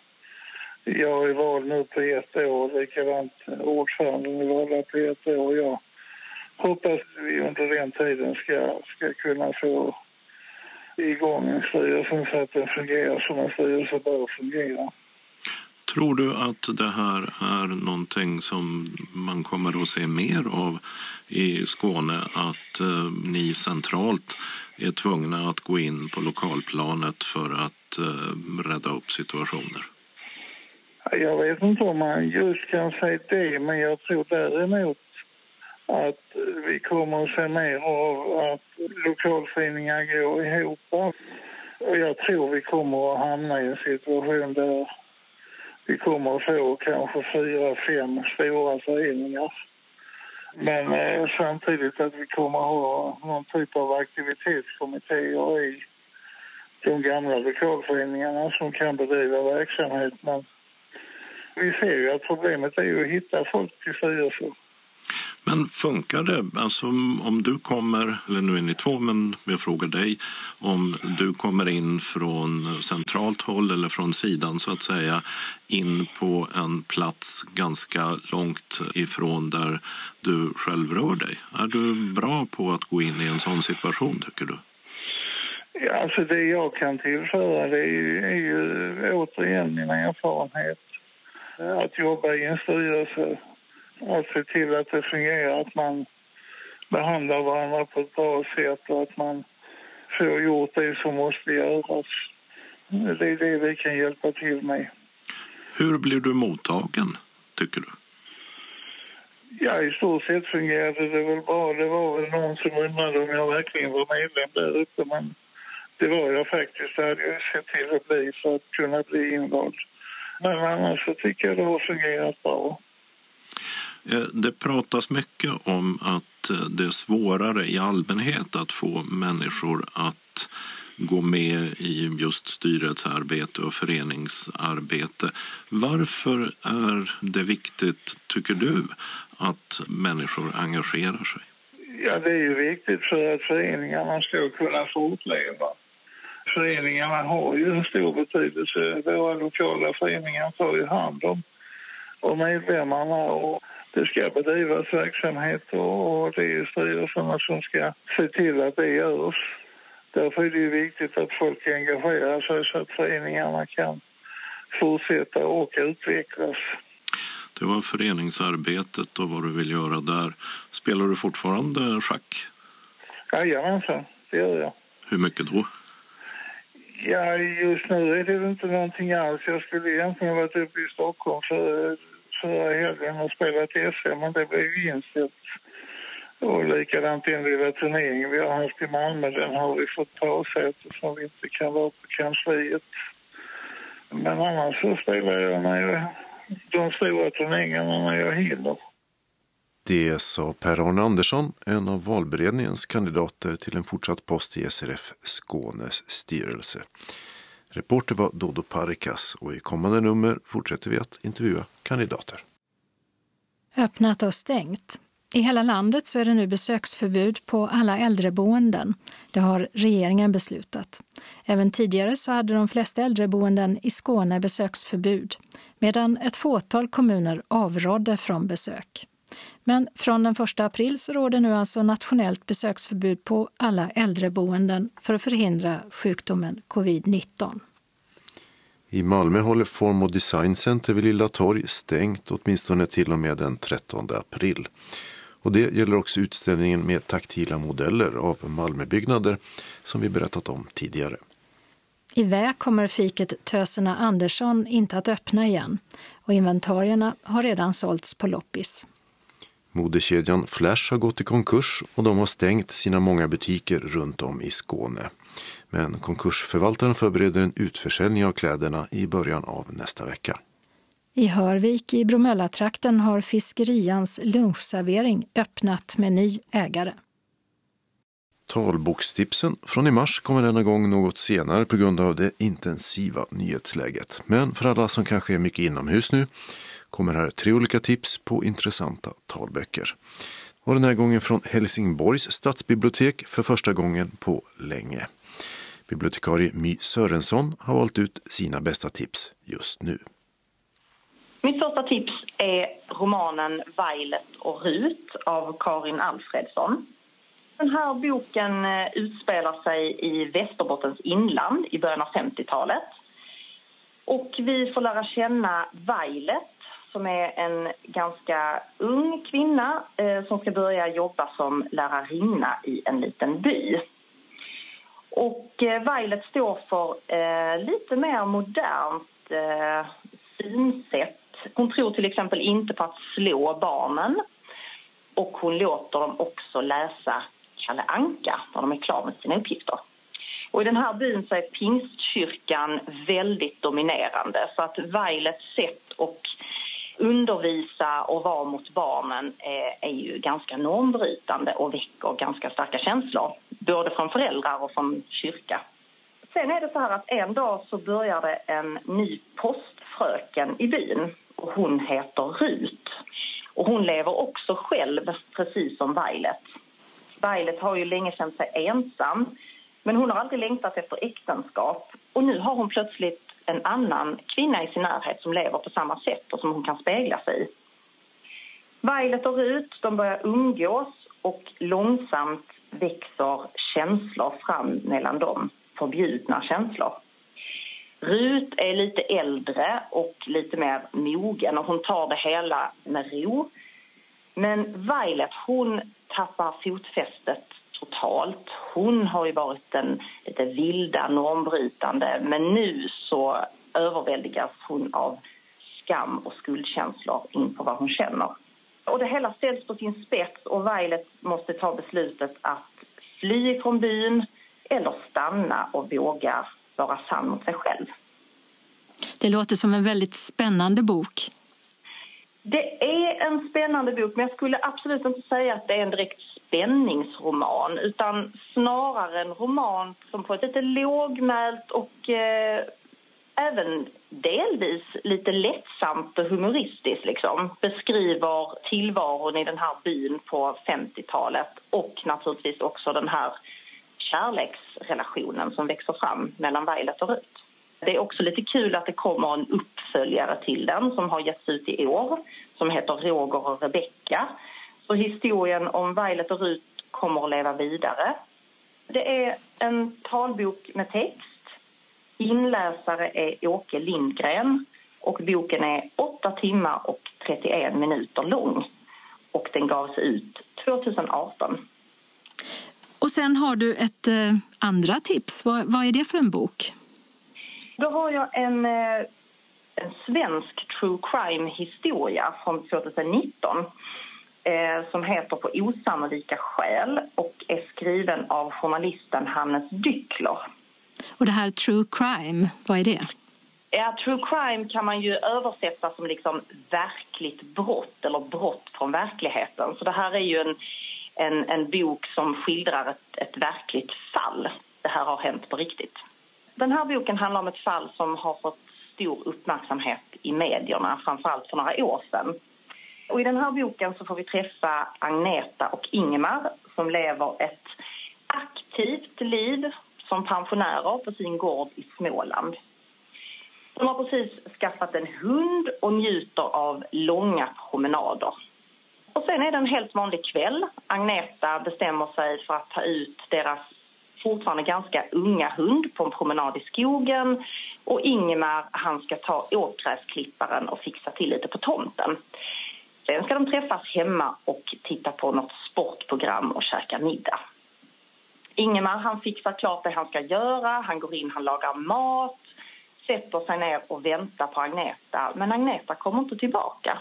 jag är vald nu på ett år, likadant ordföranden är vald på ett år. Jag hoppas vi under den tiden ska, ska kunna få igång styrelsen så att den fungerar som en styrelse bör fungera. Tror du att det här är någonting som man kommer att se mer av i Skåne? Att eh, ni centralt är tvungna att gå in på lokalplanet för att eh, rädda upp situationer? Jag vet inte om man just kan säga det, men jag tror däremot att vi kommer att se mer av att lokalföreningar går ihop. Och jag tror vi kommer att hamna i en situation där vi kommer att få kanske fyra, fem stora föreningar. Men eh, samtidigt att vi kommer att ha någon typ av aktivitetskommittéer i de gamla lokalföreningarna som kan bedriva verksamhet. Men vi ser ju att problemet är att hitta folk till styrelser. Men funkar det? Alltså om du kommer, eller nu är ni två, men jag frågar dig, om du kommer in från centralt håll eller från sidan så att säga in på en plats ganska långt ifrån där du själv rör dig. Är du bra på att gå in i en sån situation tycker du? Ja, alltså det jag kan tillföra det är ju, är ju återigen min erfarenhet. Att jobba i en styrelse att se till att det fungerar, att man behandlar varandra på ett bra sätt och att man får gjort det som måste göras. Det är det vi kan hjälpa till med. Hur blir du mottagen, tycker du? Ja, i stort sett fungerade det väl bra. Det var väl någon som undrade om jag verkligen var medlem där uppe, men det var jag faktiskt. Det hade jag sett till att bli för att kunna bli invald. Men annars så tycker jag det har fungerat bra. Eh, det pratas mycket om att eh, det är svårare i allmänhet att få människor att gå med i just styrelsearbete och föreningsarbete. Varför är det viktigt, tycker du, att människor engagerar sig? Ja, det är ju viktigt för att föreningarna ska kunna fortleva. Föreningarna har ju en stor betydelse. Våra lokala föreningar tar ju hand om, om medlemmarna och det ska bedrivas verksamhet och det är styrelserna som ska se till att det görs. Därför är det viktigt att folk engagerar sig så att föreningarna kan fortsätta och utvecklas. Det var föreningsarbetet och vad du vill göra där. Spelar du fortfarande schack? Jajamensan, det gör jag. Hur mycket då? Ja, just nu är det inte någonting alls. Jag skulle egentligen varit uppe i Stockholm för förra helgen och spelat SM, men det blev vinst. Och likadant den lilla turneringen vi har haft i Malmö, den har vi fått pausa eftersom vi inte kan vara på kansliet. Men annars så spelar jag när jag, de stora turneringarna när jag hinner. Det sa Per-Arne Andersson, en av valberedningens kandidater till en fortsatt post i SRF Skånes styrelse. Reporter var Dodo Parikas och i kommande nummer fortsätter vi att intervjua kandidater. Öppnat och stängt. I hela landet så är det nu besöksförbud på alla äldreboenden. Det har regeringen beslutat. Även tidigare så hade de flesta äldreboenden i Skåne besöksförbud medan ett fåtal kommuner avrådde från besök. Men från den 1 april så råder nu alltså nationellt besöksförbud på alla äldreboenden för att förhindra sjukdomen covid-19. I Malmö håller Form och Design Center vid Lilla Torg stängt åtminstone till och med den 13 april. Och det gäller också utställningen med taktila modeller av Malmöbyggnader som vi berättat om tidigare. I Vä kommer fiket Töserna Andersson inte att öppna igen och inventarierna har redan sålts på loppis. Modekedjan Flash har gått i konkurs och de har stängt sina många butiker runt om i Skåne. Men konkursförvaltaren förbereder en utförsäljning av kläderna i början av nästa vecka. I Hörvik i Bromöllatrakten har Fiskerians lunchservering öppnat med ny ägare. Talbokstipsen från i mars kommer denna gång något senare på grund av det intensiva nyhetsläget. Men för alla som kanske är mycket inomhus nu kommer här tre olika tips på intressanta talböcker. Och den här gången från Helsingborgs stadsbibliotek för första gången på länge. Bibliotekarie My Sörensson har valt ut sina bästa tips just nu. Mitt första tips är romanen Violet och Rut av Karin Alfredsson. Den här boken eh, utspelar sig i Västerbottens inland i början av 50-talet. Och vi får lära känna Violet som är en ganska ung kvinna eh, som ska börja jobba som lärarinna i en liten by. Och eh, Violet står för eh, lite mer modernt eh, synsätt. Hon tror till exempel inte på att slå barnen och hon låter dem också läsa Kalle Anka när de är klara med sina uppgifter. Och I den här byn så är pingstkyrkan väldigt dominerande så att Violets sätt och undervisa och vara mot barnen är, är ju ganska normbrytande och väcker ganska starka känslor både från föräldrar och från kyrka. Sen är det så här att en dag så börjar det en ny postfröken i byn och hon heter Rut. Och hon lever också själv, precis som Violet. Violet har ju länge känt sig ensam men hon har aldrig längtat efter äktenskap och nu har hon plötsligt en annan kvinna i sin närhet som lever på samma sätt och som hon kan spegla sig i. Violet och Rut de börjar umgås och långsamt växer känslor fram mellan dem, förbjudna känslor. Rut är lite äldre och lite mer mogen och hon tar det hela med ro. Men Violet hon tappar fotfästet totalt. Hon har ju varit den lite vilda, normbrytande men nu så överväldigas hon av skam och skuldkänslor inför vad hon känner. Och det hela ställs på sin spets och Violet måste ta beslutet att fly från byn eller stanna och våga vara sann mot sig själv. Det låter som en väldigt spännande bok. Det är en spännande bok, men jag skulle absolut inte säga att det är en direkt spänningsroman utan snarare en roman som på ett lite lågmält och eh, även delvis lite lättsamt och humoristiskt liksom, beskriver tillvaron i den här byn på 50-talet och naturligtvis också den här kärleksrelationen som växer fram mellan Violet och Rut. Det är också lite kul att det kommer en uppföljare till den som har getts ut i år som heter Roger och Rebecka. Så historien om Violet och Rut kommer att leva vidare. Det är en talbok med text Inläsare är Åke Lindgren och boken är 8 timmar och 31 minuter lång. Och den gavs ut 2018. Och sen har du ett eh, andra tips. Vad, vad, är det för en bok? Då har jag en, eh, en svensk true crime-historia från 2019 eh, som heter På osannolika skäl och är skriven av journalisten Hannes Dyckler. Och det här true crime, vad är det? Ja, true crime kan man ju översätta som liksom verkligt brott eller brott från verkligheten. Så det här är ju en, en, en bok som skildrar ett, ett verkligt fall. Det här har hänt på riktigt. Den här boken handlar om ett fall som har fått stor uppmärksamhet i medierna, framförallt för några år sedan. Och I den här boken så får vi träffa Agneta och Ingemar som lever ett aktivt liv som pensionärer på sin gård i Småland. De har precis skaffat en hund och njuter av långa promenader. Och sen är det en helt vanlig kväll. Agneta bestämmer sig för att ta ut deras fortfarande ganska unga hund på en promenad i skogen och Ingemar han ska ta åkgräsklipparen och fixa till lite på tomten. Sen ska de träffas hemma och titta på något sportprogram och käka middag. Ingemar han fixar klart det han ska göra, han går in, han lagar mat, sätter sig ner och väntar på Agneta. Men Agneta kommer inte tillbaka.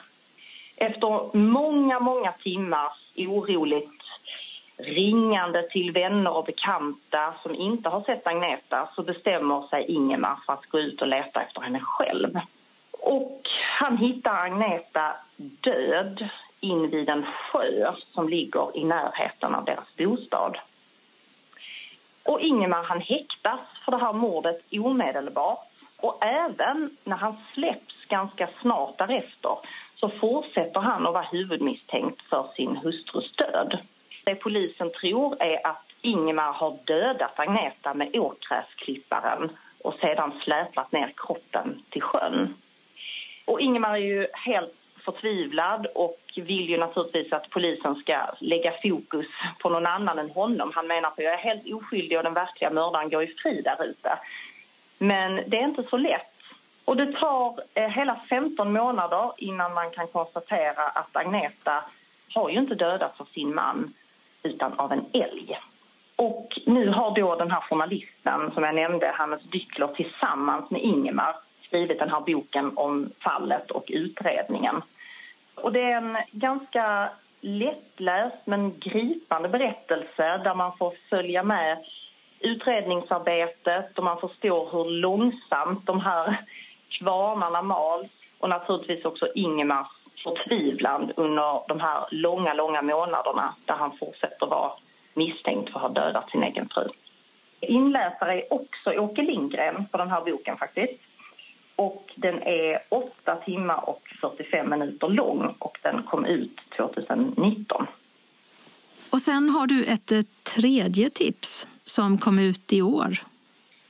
Efter många, många timmars oroligt ringande till vänner och bekanta som inte har sett Agneta så bestämmer sig Ingemar för att gå ut och leta efter henne själv. Och han hittar Agneta död invid en sjö som ligger i närheten av deras bostad. Och Ingemar han häktas för det här mordet omedelbart och även när han släpps ganska snart därefter så fortsätter han att vara huvudmisstänkt för sin hustrus död. Det polisen tror är att Ingemar har dödat Agneta med åkgräsklipparen och sedan släpat ner kroppen till sjön. Och Ingemar är ju helt förtvivlad och vill ju naturligtvis att polisen ska lägga fokus på någon annan än honom. Han menar att jag är helt oskyldig och den verkliga mördaren går ju fri där ute. Men det är inte så lätt. Och det tar eh, hela 15 månader innan man kan konstatera att Agneta har ju inte dödats av sin man utan av en älg. Och nu har då den här journalisten som jag nämnde, Hannes Dyckler, tillsammans med Ingemar skrivit den här boken om fallet och utredningen. Och det är en ganska lättläst men gripande berättelse där man får följa med utredningsarbetet och man förstår hur långsamt de här kvarnarna mals och naturligtvis också Ingemars förtvivlan under de här långa, långa månaderna där han fortsätter vara misstänkt för att ha dödat sin egen fru. Inläsare är också Åke Lindgren på den här boken faktiskt. Och den är 8 timmar och 45 minuter lång och den kom ut 2019. Och sen har du ett eh, tredje tips som kom ut i år.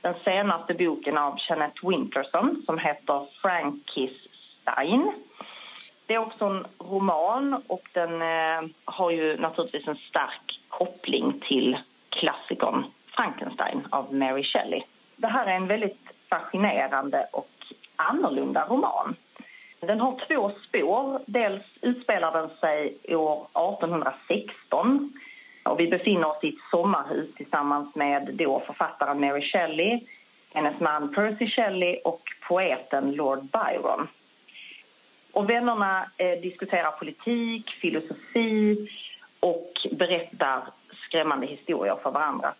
Den senaste boken av Jeanette Winterson som heter Frankies Stein. Det är också en roman och den eh, har ju naturligtvis en stark koppling till klassikern Frankenstein av Mary Shelley. Det här är en väldigt fascinerande och annorlunda roman. Den har två spår. Dels utspelar den sig år 1816 och vi befinner oss i ett sommarhus tillsammans med då författaren Mary Shelley, hennes man Percy Shelley och poeten Lord Byron. Och vännerna eh, diskuterar politik, filosofi och berättar skrämmande historier för varandra.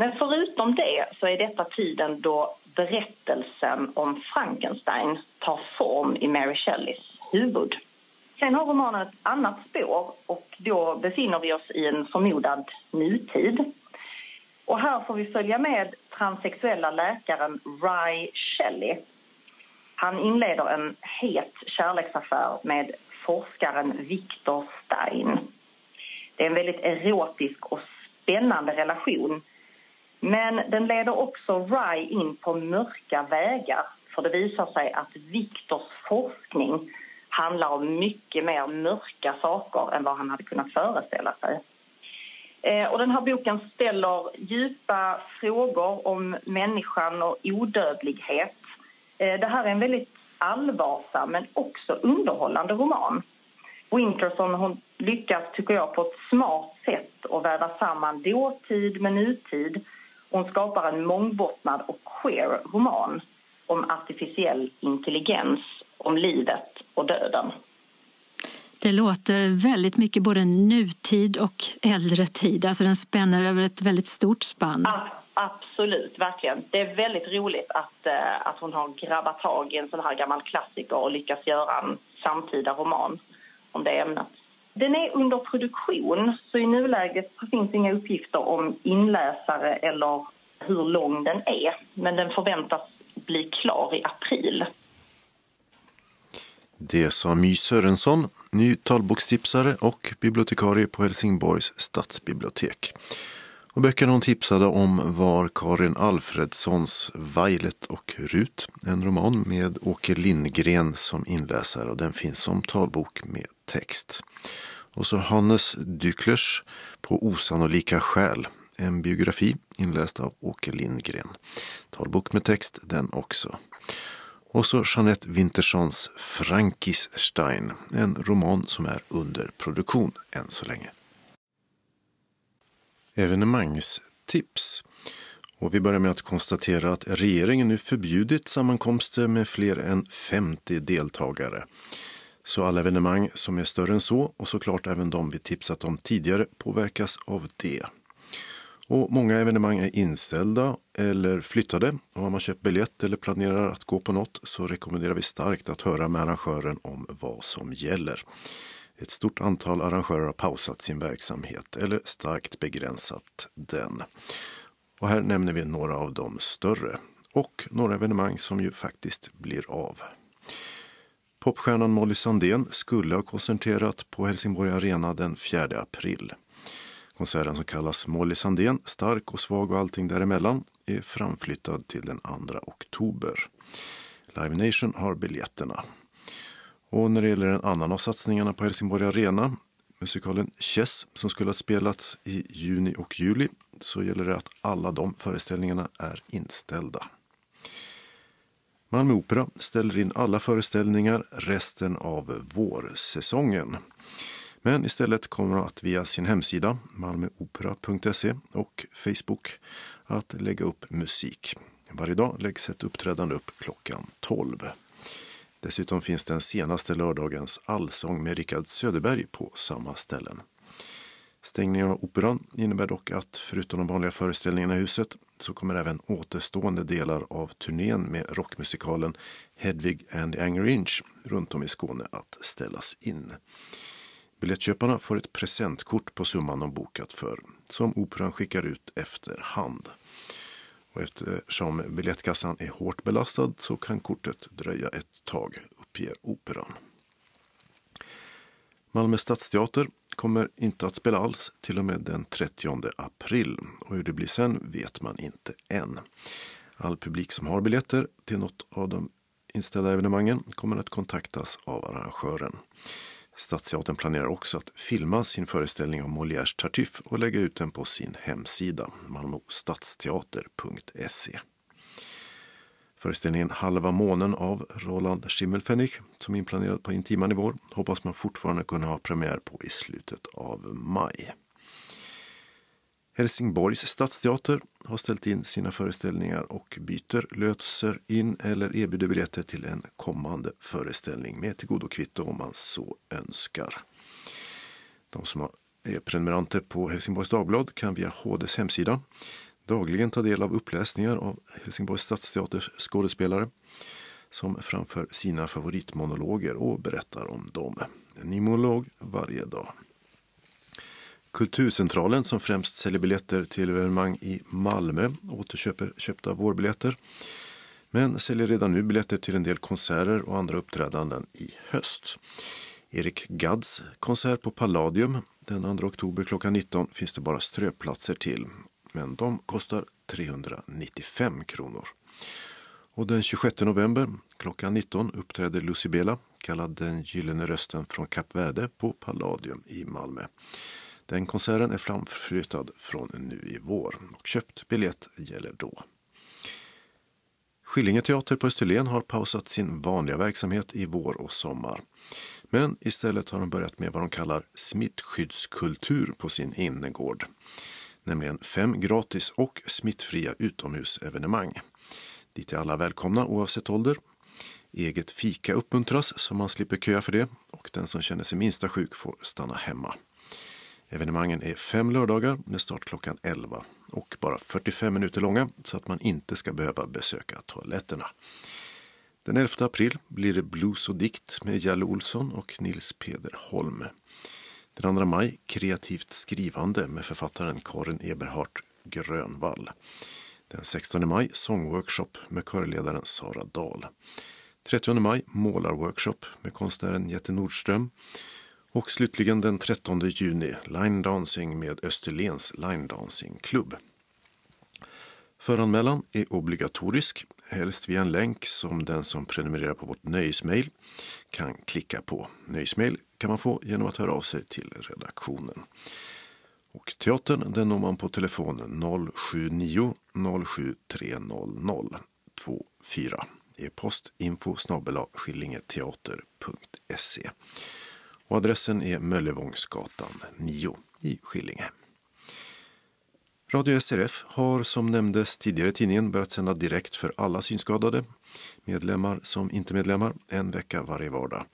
Men förutom det så är detta tiden då berättelsen om Frankenstein tar form i Mary Shelleys huvud. Sen har romanen ett annat spår och då befinner vi oss i en förmodad nutid. Och här får vi följa med transsexuella läkaren Rye Shelley. Han inleder en het kärleksaffär med forskaren Victor Stein. Det är en väldigt erotisk och spännande relation men den leder också Rye in på mörka vägar för det visar sig att Viktors forskning handlar om mycket mer mörka saker än vad han hade kunnat föreställa sig. Eh, och den här boken ställer djupa frågor om människan och odödlighet. Eh, det här är en väldigt allvarsam men också underhållande roman. Winterson hon lyckas, tycker jag, på ett smart sätt att väva samman dåtid med nutid hon skapar en mångbottnad och queer roman om artificiell intelligens, om livet och döden. Det låter väldigt mycket både nutid och äldre tid. Alltså den spänner över ett väldigt stort spann. Absolut, verkligen. Det är väldigt roligt att, eh, att hon har grabbat tag i en sån här gammal klassiker och lyckats göra en samtida roman om det ämnet. Den är under produktion, så i nuläget finns inga uppgifter om inläsare eller hur lång den är. Men den förväntas bli klar i april. Det sa My Sörensson, ny talbokstipsare och bibliotekarie på Helsingborgs stadsbibliotek. Och böckerna hon tipsade om var Karin Alfredssons Violet och Rut, en roman med Åke Lindgren som inläsare och den finns som talbok med text. Och så Hannes Dyklers På osannolika skäl, en biografi inläst av Åke Lindgren. Talbok med text den också. Och så Jeanette Wintersons Frankenstein, en roman som är under produktion än så länge. Evenemangstips. Och vi börjar med att konstatera att regeringen nu förbjudit sammankomster med fler än 50 deltagare. Så alla evenemang som är större än så och såklart även de vi tipsat om tidigare påverkas av det. Och många evenemang är inställda eller flyttade och har man köpt biljett eller planerar att gå på något så rekommenderar vi starkt att höra med arrangören om vad som gäller. Ett stort antal arrangörer har pausat sin verksamhet eller starkt begränsat den. Och här nämner vi några av de större och några evenemang som ju faktiskt blir av. Popstjärnan Molly Sandén skulle ha koncentrerat på Helsingborg Arena den 4 april. Konserten som kallas Molly Sandén, stark och svag och allting däremellan, är framflyttad till den 2 oktober. Live Nation har biljetterna. Och när det gäller en annan av satsningarna på Helsingborg Arena, musikalen Chess som skulle ha spelats i juni och juli, så gäller det att alla de föreställningarna är inställda. Malmö Opera ställer in alla föreställningar resten av vårsäsongen. Men istället kommer de att via sin hemsida malmöopera.se och Facebook att lägga upp musik. Varje dag läggs ett uppträdande upp klockan 12. Dessutom finns den senaste lördagens allsång med Rickard Söderberg på samma ställen. Stängningen av Operan innebär dock att förutom de vanliga föreställningarna i huset så kommer även återstående delar av turnén med rockmusikalen Hedvig and the Angry Inch runt om i Skåne att ställas in. Biljettköparna får ett presentkort på summan de bokat för som Operan skickar ut efter hand. Och eftersom biljettkassan är hårt belastad så kan kortet dröja ett tag, uppger Operan. Malmö stadsteater kommer inte att spela alls till och med den 30 april. Och hur det blir sen vet man inte än. All publik som har biljetter till något av de inställda evenemangen kommer att kontaktas av arrangören. Stadsteatern planerar också att filma sin föreställning om Molières Tartuffe och lägga ut den på sin hemsida malmostadsteater.se. Föreställningen Halva månen av Roland Schimmelfennig som är inplanerad på Intima nivåer hoppas man fortfarande kunna ha premiär på i slutet av maj. Helsingborgs stadsteater har ställt in sina föreställningar och byter, löser in eller erbjuder biljetter till en kommande föreställning med tillgodokvitto om man så önskar. De som är prenumeranter på Helsingborgs Dagblad kan via HDs hemsida dagligen ta del av uppläsningar av Helsingborgs stadsteaters skådespelare som framför sina favoritmonologer och berättar om dem. En ny monolog varje dag. Kulturcentralen som främst säljer biljetter till evenemang i Malmö återköper köpta vårbiljetter men säljer redan nu biljetter till en del konserter och andra uppträdanden i höst. Erik Gadds konsert på Palladium den 2 oktober klockan 19 finns det bara ströplatser till men de kostar 395 kronor. Och den 26 november klockan 19 uppträder Lucibela, kallad Den gyllene rösten från Kap Verde på Palladium i Malmö. Den konserten är framflyttad från nu i vår och köpt biljett gäller då. Skillinge teater på Österlen har pausat sin vanliga verksamhet i vår och sommar. Men istället har de börjat med vad de kallar smittskyddskultur på sin innergård nämligen fem gratis och smittfria utomhusevenemang. Dit är alla välkomna oavsett ålder. Eget fika uppmuntras så man slipper köa för det och den som känner sig minsta sjuk får stanna hemma. Evenemangen är fem lördagar med start klockan 11 och bara 45 minuter långa så att man inte ska behöva besöka toaletterna. Den 11 april blir det blues och dikt med Jalle Olsson och Nils Peder Holm. Den 2 maj kreativt skrivande med författaren Karin Eberhardt Grönvall. Den 16 maj sångworkshop med körledaren Sara Dahl. 30 maj målarworkshop med konstnären Jette Nordström. Och slutligen den 13 juni line dancing med Österlens line dancing klubb. Föranmälan är obligatorisk, helst via en länk som den som prenumererar på vårt nöjesmail kan klicka på. Nöjesmail kan man få genom att höra av sig till redaktionen. Och teatern den når man på telefon 079 07300 24. E-post info skillingeteater.se. Och adressen är Möllevångsgatan 9 i Skillinge. Radio SRF har som nämndes tidigare i tidningen börjat sända direkt för alla synskadade, medlemmar som inte medlemmar, en vecka varje vardag.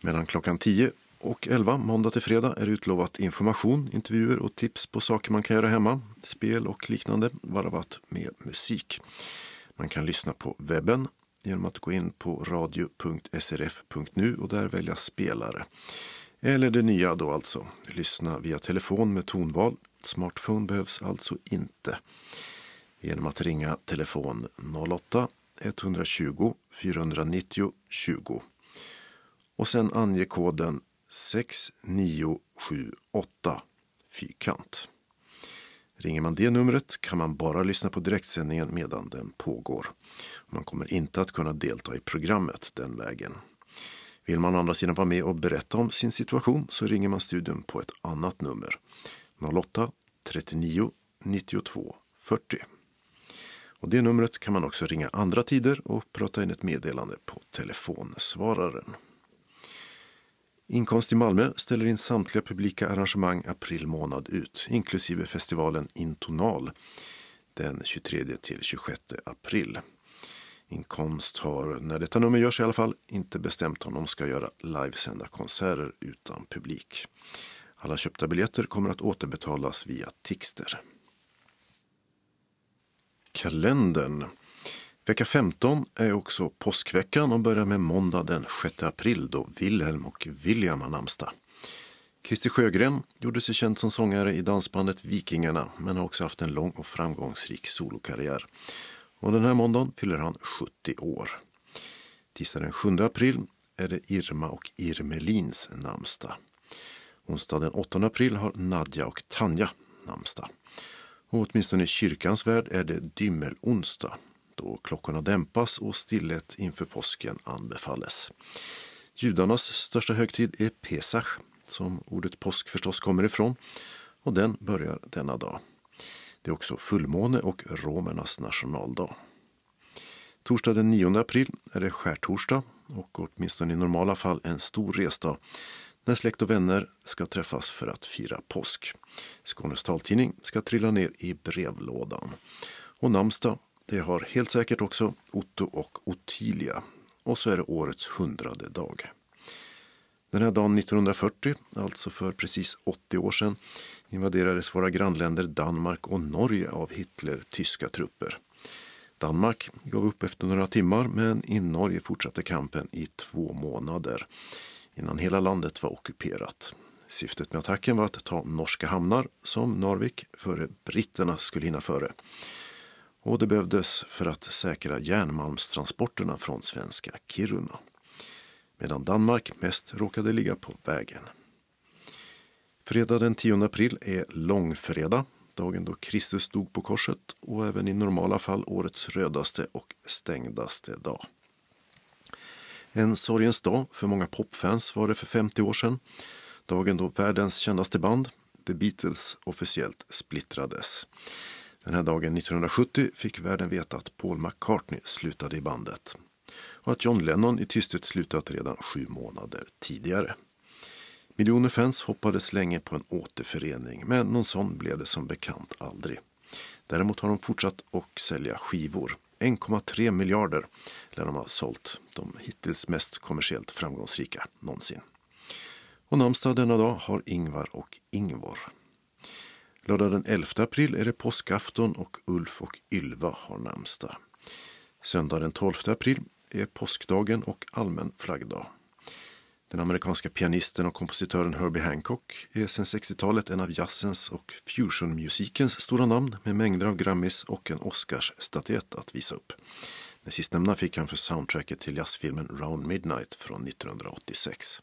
Mellan klockan 10 och 11 måndag till fredag är utlovat information, intervjuer och tips på saker man kan göra hemma, spel och liknande, varvat med musik. Man kan lyssna på webben genom att gå in på radio.srf.nu och där välja spelare. Eller det nya då alltså, lyssna via telefon med tonval. Smartphone behövs alltså inte. Genom att ringa telefon 08 120 490 20 och sen ange koden 6978 fyrkant. Ringer man det numret kan man bara lyssna på direktsändningen medan den pågår. Man kommer inte att kunna delta i programmet den vägen. Vill man å andra sidan vara med och berätta om sin situation så ringer man studion på ett annat nummer. 08-39 92 40. Och det numret kan man också ringa andra tider och prata in ett meddelande på telefonsvararen. Inkomst i Malmö ställer in samtliga publika arrangemang april månad ut, inklusive festivalen Intonal den 23 till 26 april. Inkomst har, när detta nummer görs i alla fall, inte bestämt om de ska göra livesända konserter utan publik. Alla köpta biljetter kommer att återbetalas via Tixter. Kalendern Vecka 15 är också påskveckan och börjar med måndag den 6 april då Wilhelm och William har namnsdag. Christer Sjögren gjorde sig känd som sångare i dansbandet Vikingarna men har också haft en lång och framgångsrik solokarriär. Och den här måndagen fyller han 70 år. Tisdag den 7 april är det Irma och Irmelins namnsdag. Onsdag den 8 april har Nadja och Tanja namnsdag. Och åtminstone i kyrkans värld är det dymmelonsdag då klockorna dämpas och stillhet inför påsken anbefalles. Judarnas största högtid är Pesach, som ordet påsk förstås kommer ifrån, och den börjar denna dag. Det är också fullmåne och romernas nationaldag. Torsdag den 9 april är det skärtorsdag och åtminstone i normala fall en stor resdag när släkt och vänner ska träffas för att fira påsk. Skånes taltidning ska trilla ner i brevlådan. Och namnsdag det har helt säkert också Otto och Ottilia. Och så är det årets hundrade dag. Den här dagen 1940, alltså för precis 80 år sedan, invaderades våra grannländer Danmark och Norge av Hitler-tyska trupper. Danmark gav upp efter några timmar men i Norge fortsatte kampen i två månader innan hela landet var ockuperat. Syftet med attacken var att ta norska hamnar som Narvik före britterna skulle hinna före och det behövdes för att säkra järnmalmstransporterna från svenska Kiruna. Medan Danmark mest råkade ligga på vägen. Fredag den 10 april är långfredag, dagen då Kristus dog på korset och även i normala fall årets rödaste och stängdaste dag. En sorgens dag för många popfans var det för 50 år sedan. Dagen då världens kändaste band, The Beatles, officiellt splittrades. Den här dagen 1970 fick världen veta att Paul McCartney slutade i bandet och att John Lennon i tysthet slutat redan sju månader tidigare. Miljoner fans hoppades länge på en återförening men någon sån blev det som bekant aldrig. Däremot har de fortsatt att sälja skivor. 1,3 miljarder lär de ha sålt, de hittills mest kommersiellt framgångsrika någonsin. Och namnsdag denna dag har Ingvar och Ingvor. Lördag den 11 april är det påskafton och Ulf och Ylva har namnsdag. Söndag den 12 april är påskdagen och allmän flaggdag. Den amerikanska pianisten och kompositören Herbie Hancock är sedan 60-talet en av jazzens och fusionmusikens stora namn med mängder av Grammys och en Oscarsstatyett att visa upp. Den sistnämnda fick han för soundtracket till jazzfilmen Round Midnight från 1986.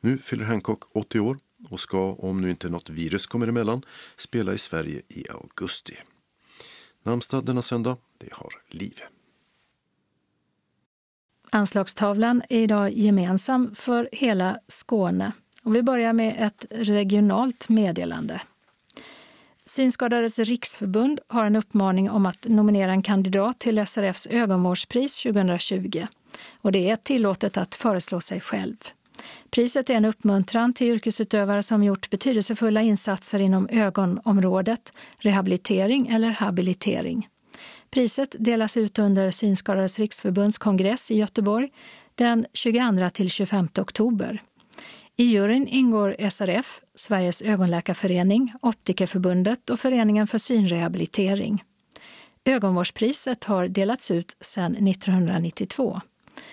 Nu fyller Hancock 80 år och ska, om nu inte något virus kommer emellan, spela i Sverige i augusti. Namnsdag denna söndag, det har Liv. Anslagstavlan är idag gemensam för hela Skåne. Och vi börjar med ett regionalt meddelande. Synskadades riksförbund har en uppmaning om att nominera en kandidat till SRFs ögonvårdspris 2020. Och det är tillåtet att föreslå sig själv. Priset är en uppmuntran till yrkesutövare som gjort betydelsefulla insatser inom ögonområdet, rehabilitering eller habilitering. Priset delas ut under Synskadades riksförbunds kongress i Göteborg den 22 till 25 oktober. I juryn ingår SRF, Sveriges ögonläkarförening, Optikerförbundet och Föreningen för synrehabilitering. Ögonvårdspriset har delats ut sedan 1992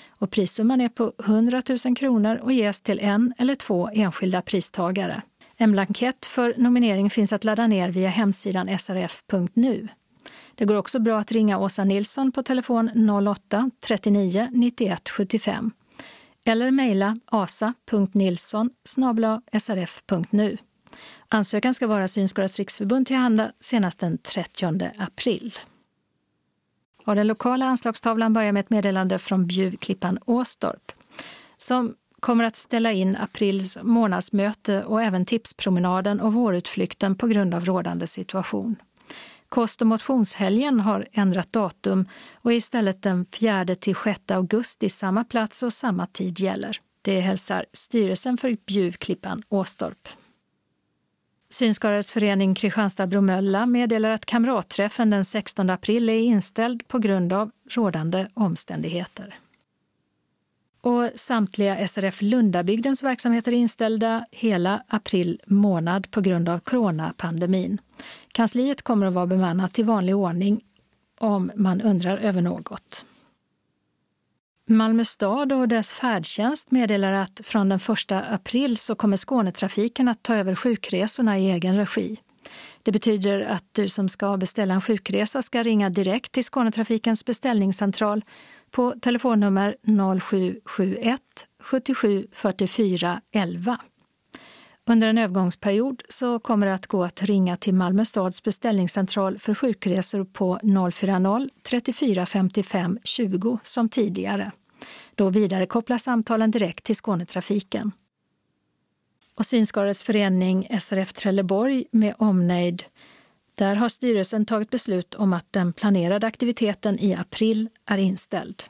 och prissumman är på 100 000 kronor och ges till en eller två enskilda pristagare. En blankett för nominering finns att ladda ner via hemsidan srf.nu. Det går också bra att ringa Åsa Nilsson på telefon 08-39 91 75 eller mejla asa.nilsson srf.nu. Ansökan ska vara Synskadades riksförbund till handa senast den 30 april. Och den lokala anslagstavlan börjar med ett meddelande från Bjuvklippan Åstorp som kommer att ställa in aprils månadsmöte och även tipspromenaden och vårutflykten på grund av rådande situation. Kost och motionshelgen har ändrat datum och är istället den 4 till 6 augusti samma plats och samma tid gäller. Det hälsar styrelsen för Bjuvklippan Åstorp. Synskadades förening Kristianstad-Bromölla meddelar att kamratträffen den 16 april är inställd på grund av rådande omständigheter. Och samtliga SRF Lundabygdens verksamheter är inställda hela april månad på grund av coronapandemin. Kansliet kommer att vara bemannat i vanlig ordning om man undrar över något. Malmö stad och dess färdtjänst meddelar att från den 1 april så kommer Skånetrafiken att ta över sjukresorna i egen regi. Det betyder att du som ska beställa en sjukresa ska ringa direkt till Skånetrafikens beställningscentral på telefonnummer 0771 77 44 11. Under en övergångsperiod så kommer det att gå att ringa till Malmö stads beställningscentral för sjukresor på 040 34 55 20 som tidigare. Då vidarekopplas samtalen direkt till Skånetrafiken. Och Synskadades förening SRF Trelleborg med omnejd där har styrelsen tagit beslut om att den planerade aktiviteten i april är inställd.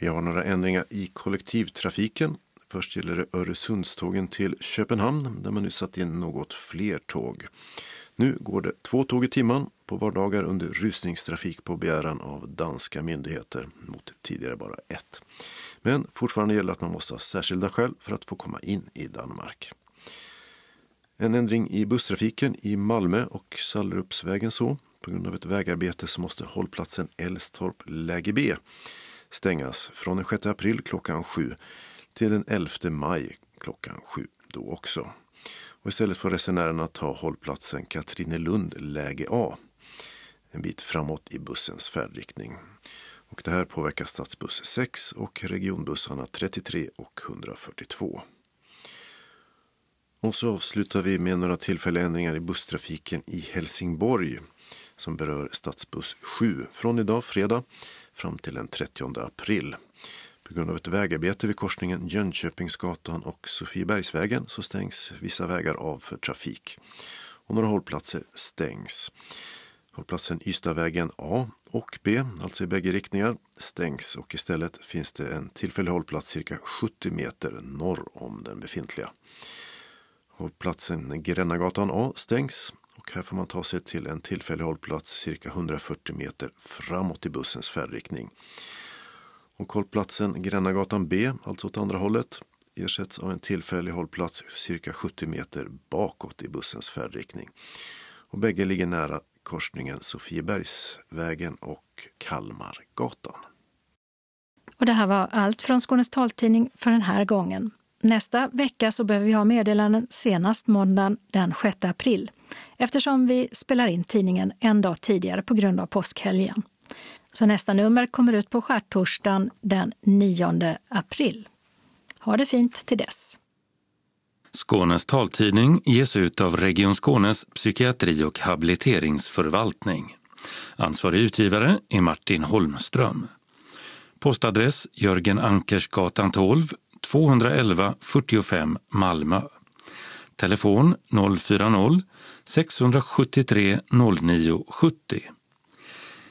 Vi har några ändringar i kollektivtrafiken. Först gäller det Öresundstågen till Köpenhamn där man nu satt in något fler tåg. Nu går det två tåg i timmen på vardagar under rusningstrafik på begäran av danska myndigheter mot tidigare bara ett. Men fortfarande gäller att man måste ha särskilda skäl för att få komma in i Danmark. En ändring i busstrafiken i Malmö och Sallerupsvägen så. På grund av ett vägarbete så måste hållplatsen Älstorp läge B stängas från den 6 april klockan 7 till den 11 maj klockan sju då också. Och istället får resenärerna ta hållplatsen Katrinelund läge A en bit framåt i bussens färdriktning. Och det här påverkar stadsbuss 6 och regionbussarna 33 och 142. Och så avslutar vi med några tillfälliga ändringar i busstrafiken i Helsingborg som berör stadsbuss 7 från idag fredag fram till den 30 april. På grund av ett vägarbete vid korsningen Jönköpingsgatan och Sofiebergsvägen så stängs vissa vägar av för trafik. Och några hållplatser stängs. Hållplatsen Ystadvägen A och B, alltså i bägge riktningar, stängs och istället finns det en tillfällig hållplats cirka 70 meter norr om den befintliga. Hållplatsen Grännagatan A stängs och här får man ta sig till en tillfällig hållplats cirka 140 meter framåt i bussens färdriktning. Och hållplatsen Grännagatan B, alltså åt andra hållet, ersätts av en tillfällig hållplats cirka 70 meter bakåt i bussens färdriktning. Och bägge ligger nära korsningen Sofiebergsvägen och Kalmargatan. Och det här var allt från Skånes taltidning för den här gången. Nästa vecka så behöver vi ha meddelanden senast måndagen den 6 april eftersom vi spelar in tidningen en dag tidigare på grund av påskhelgen. Så nästa nummer kommer ut på skärtorsdagen den 9 april. Ha det fint till dess. Skånes taltidning ges ut av Region Skånes psykiatri och habiliteringsförvaltning. Ansvarig utgivare är Martin Holmström. Postadress Jörgen Ankersgatan 12, 211 45 Malmö. Telefon 040-673 09 70.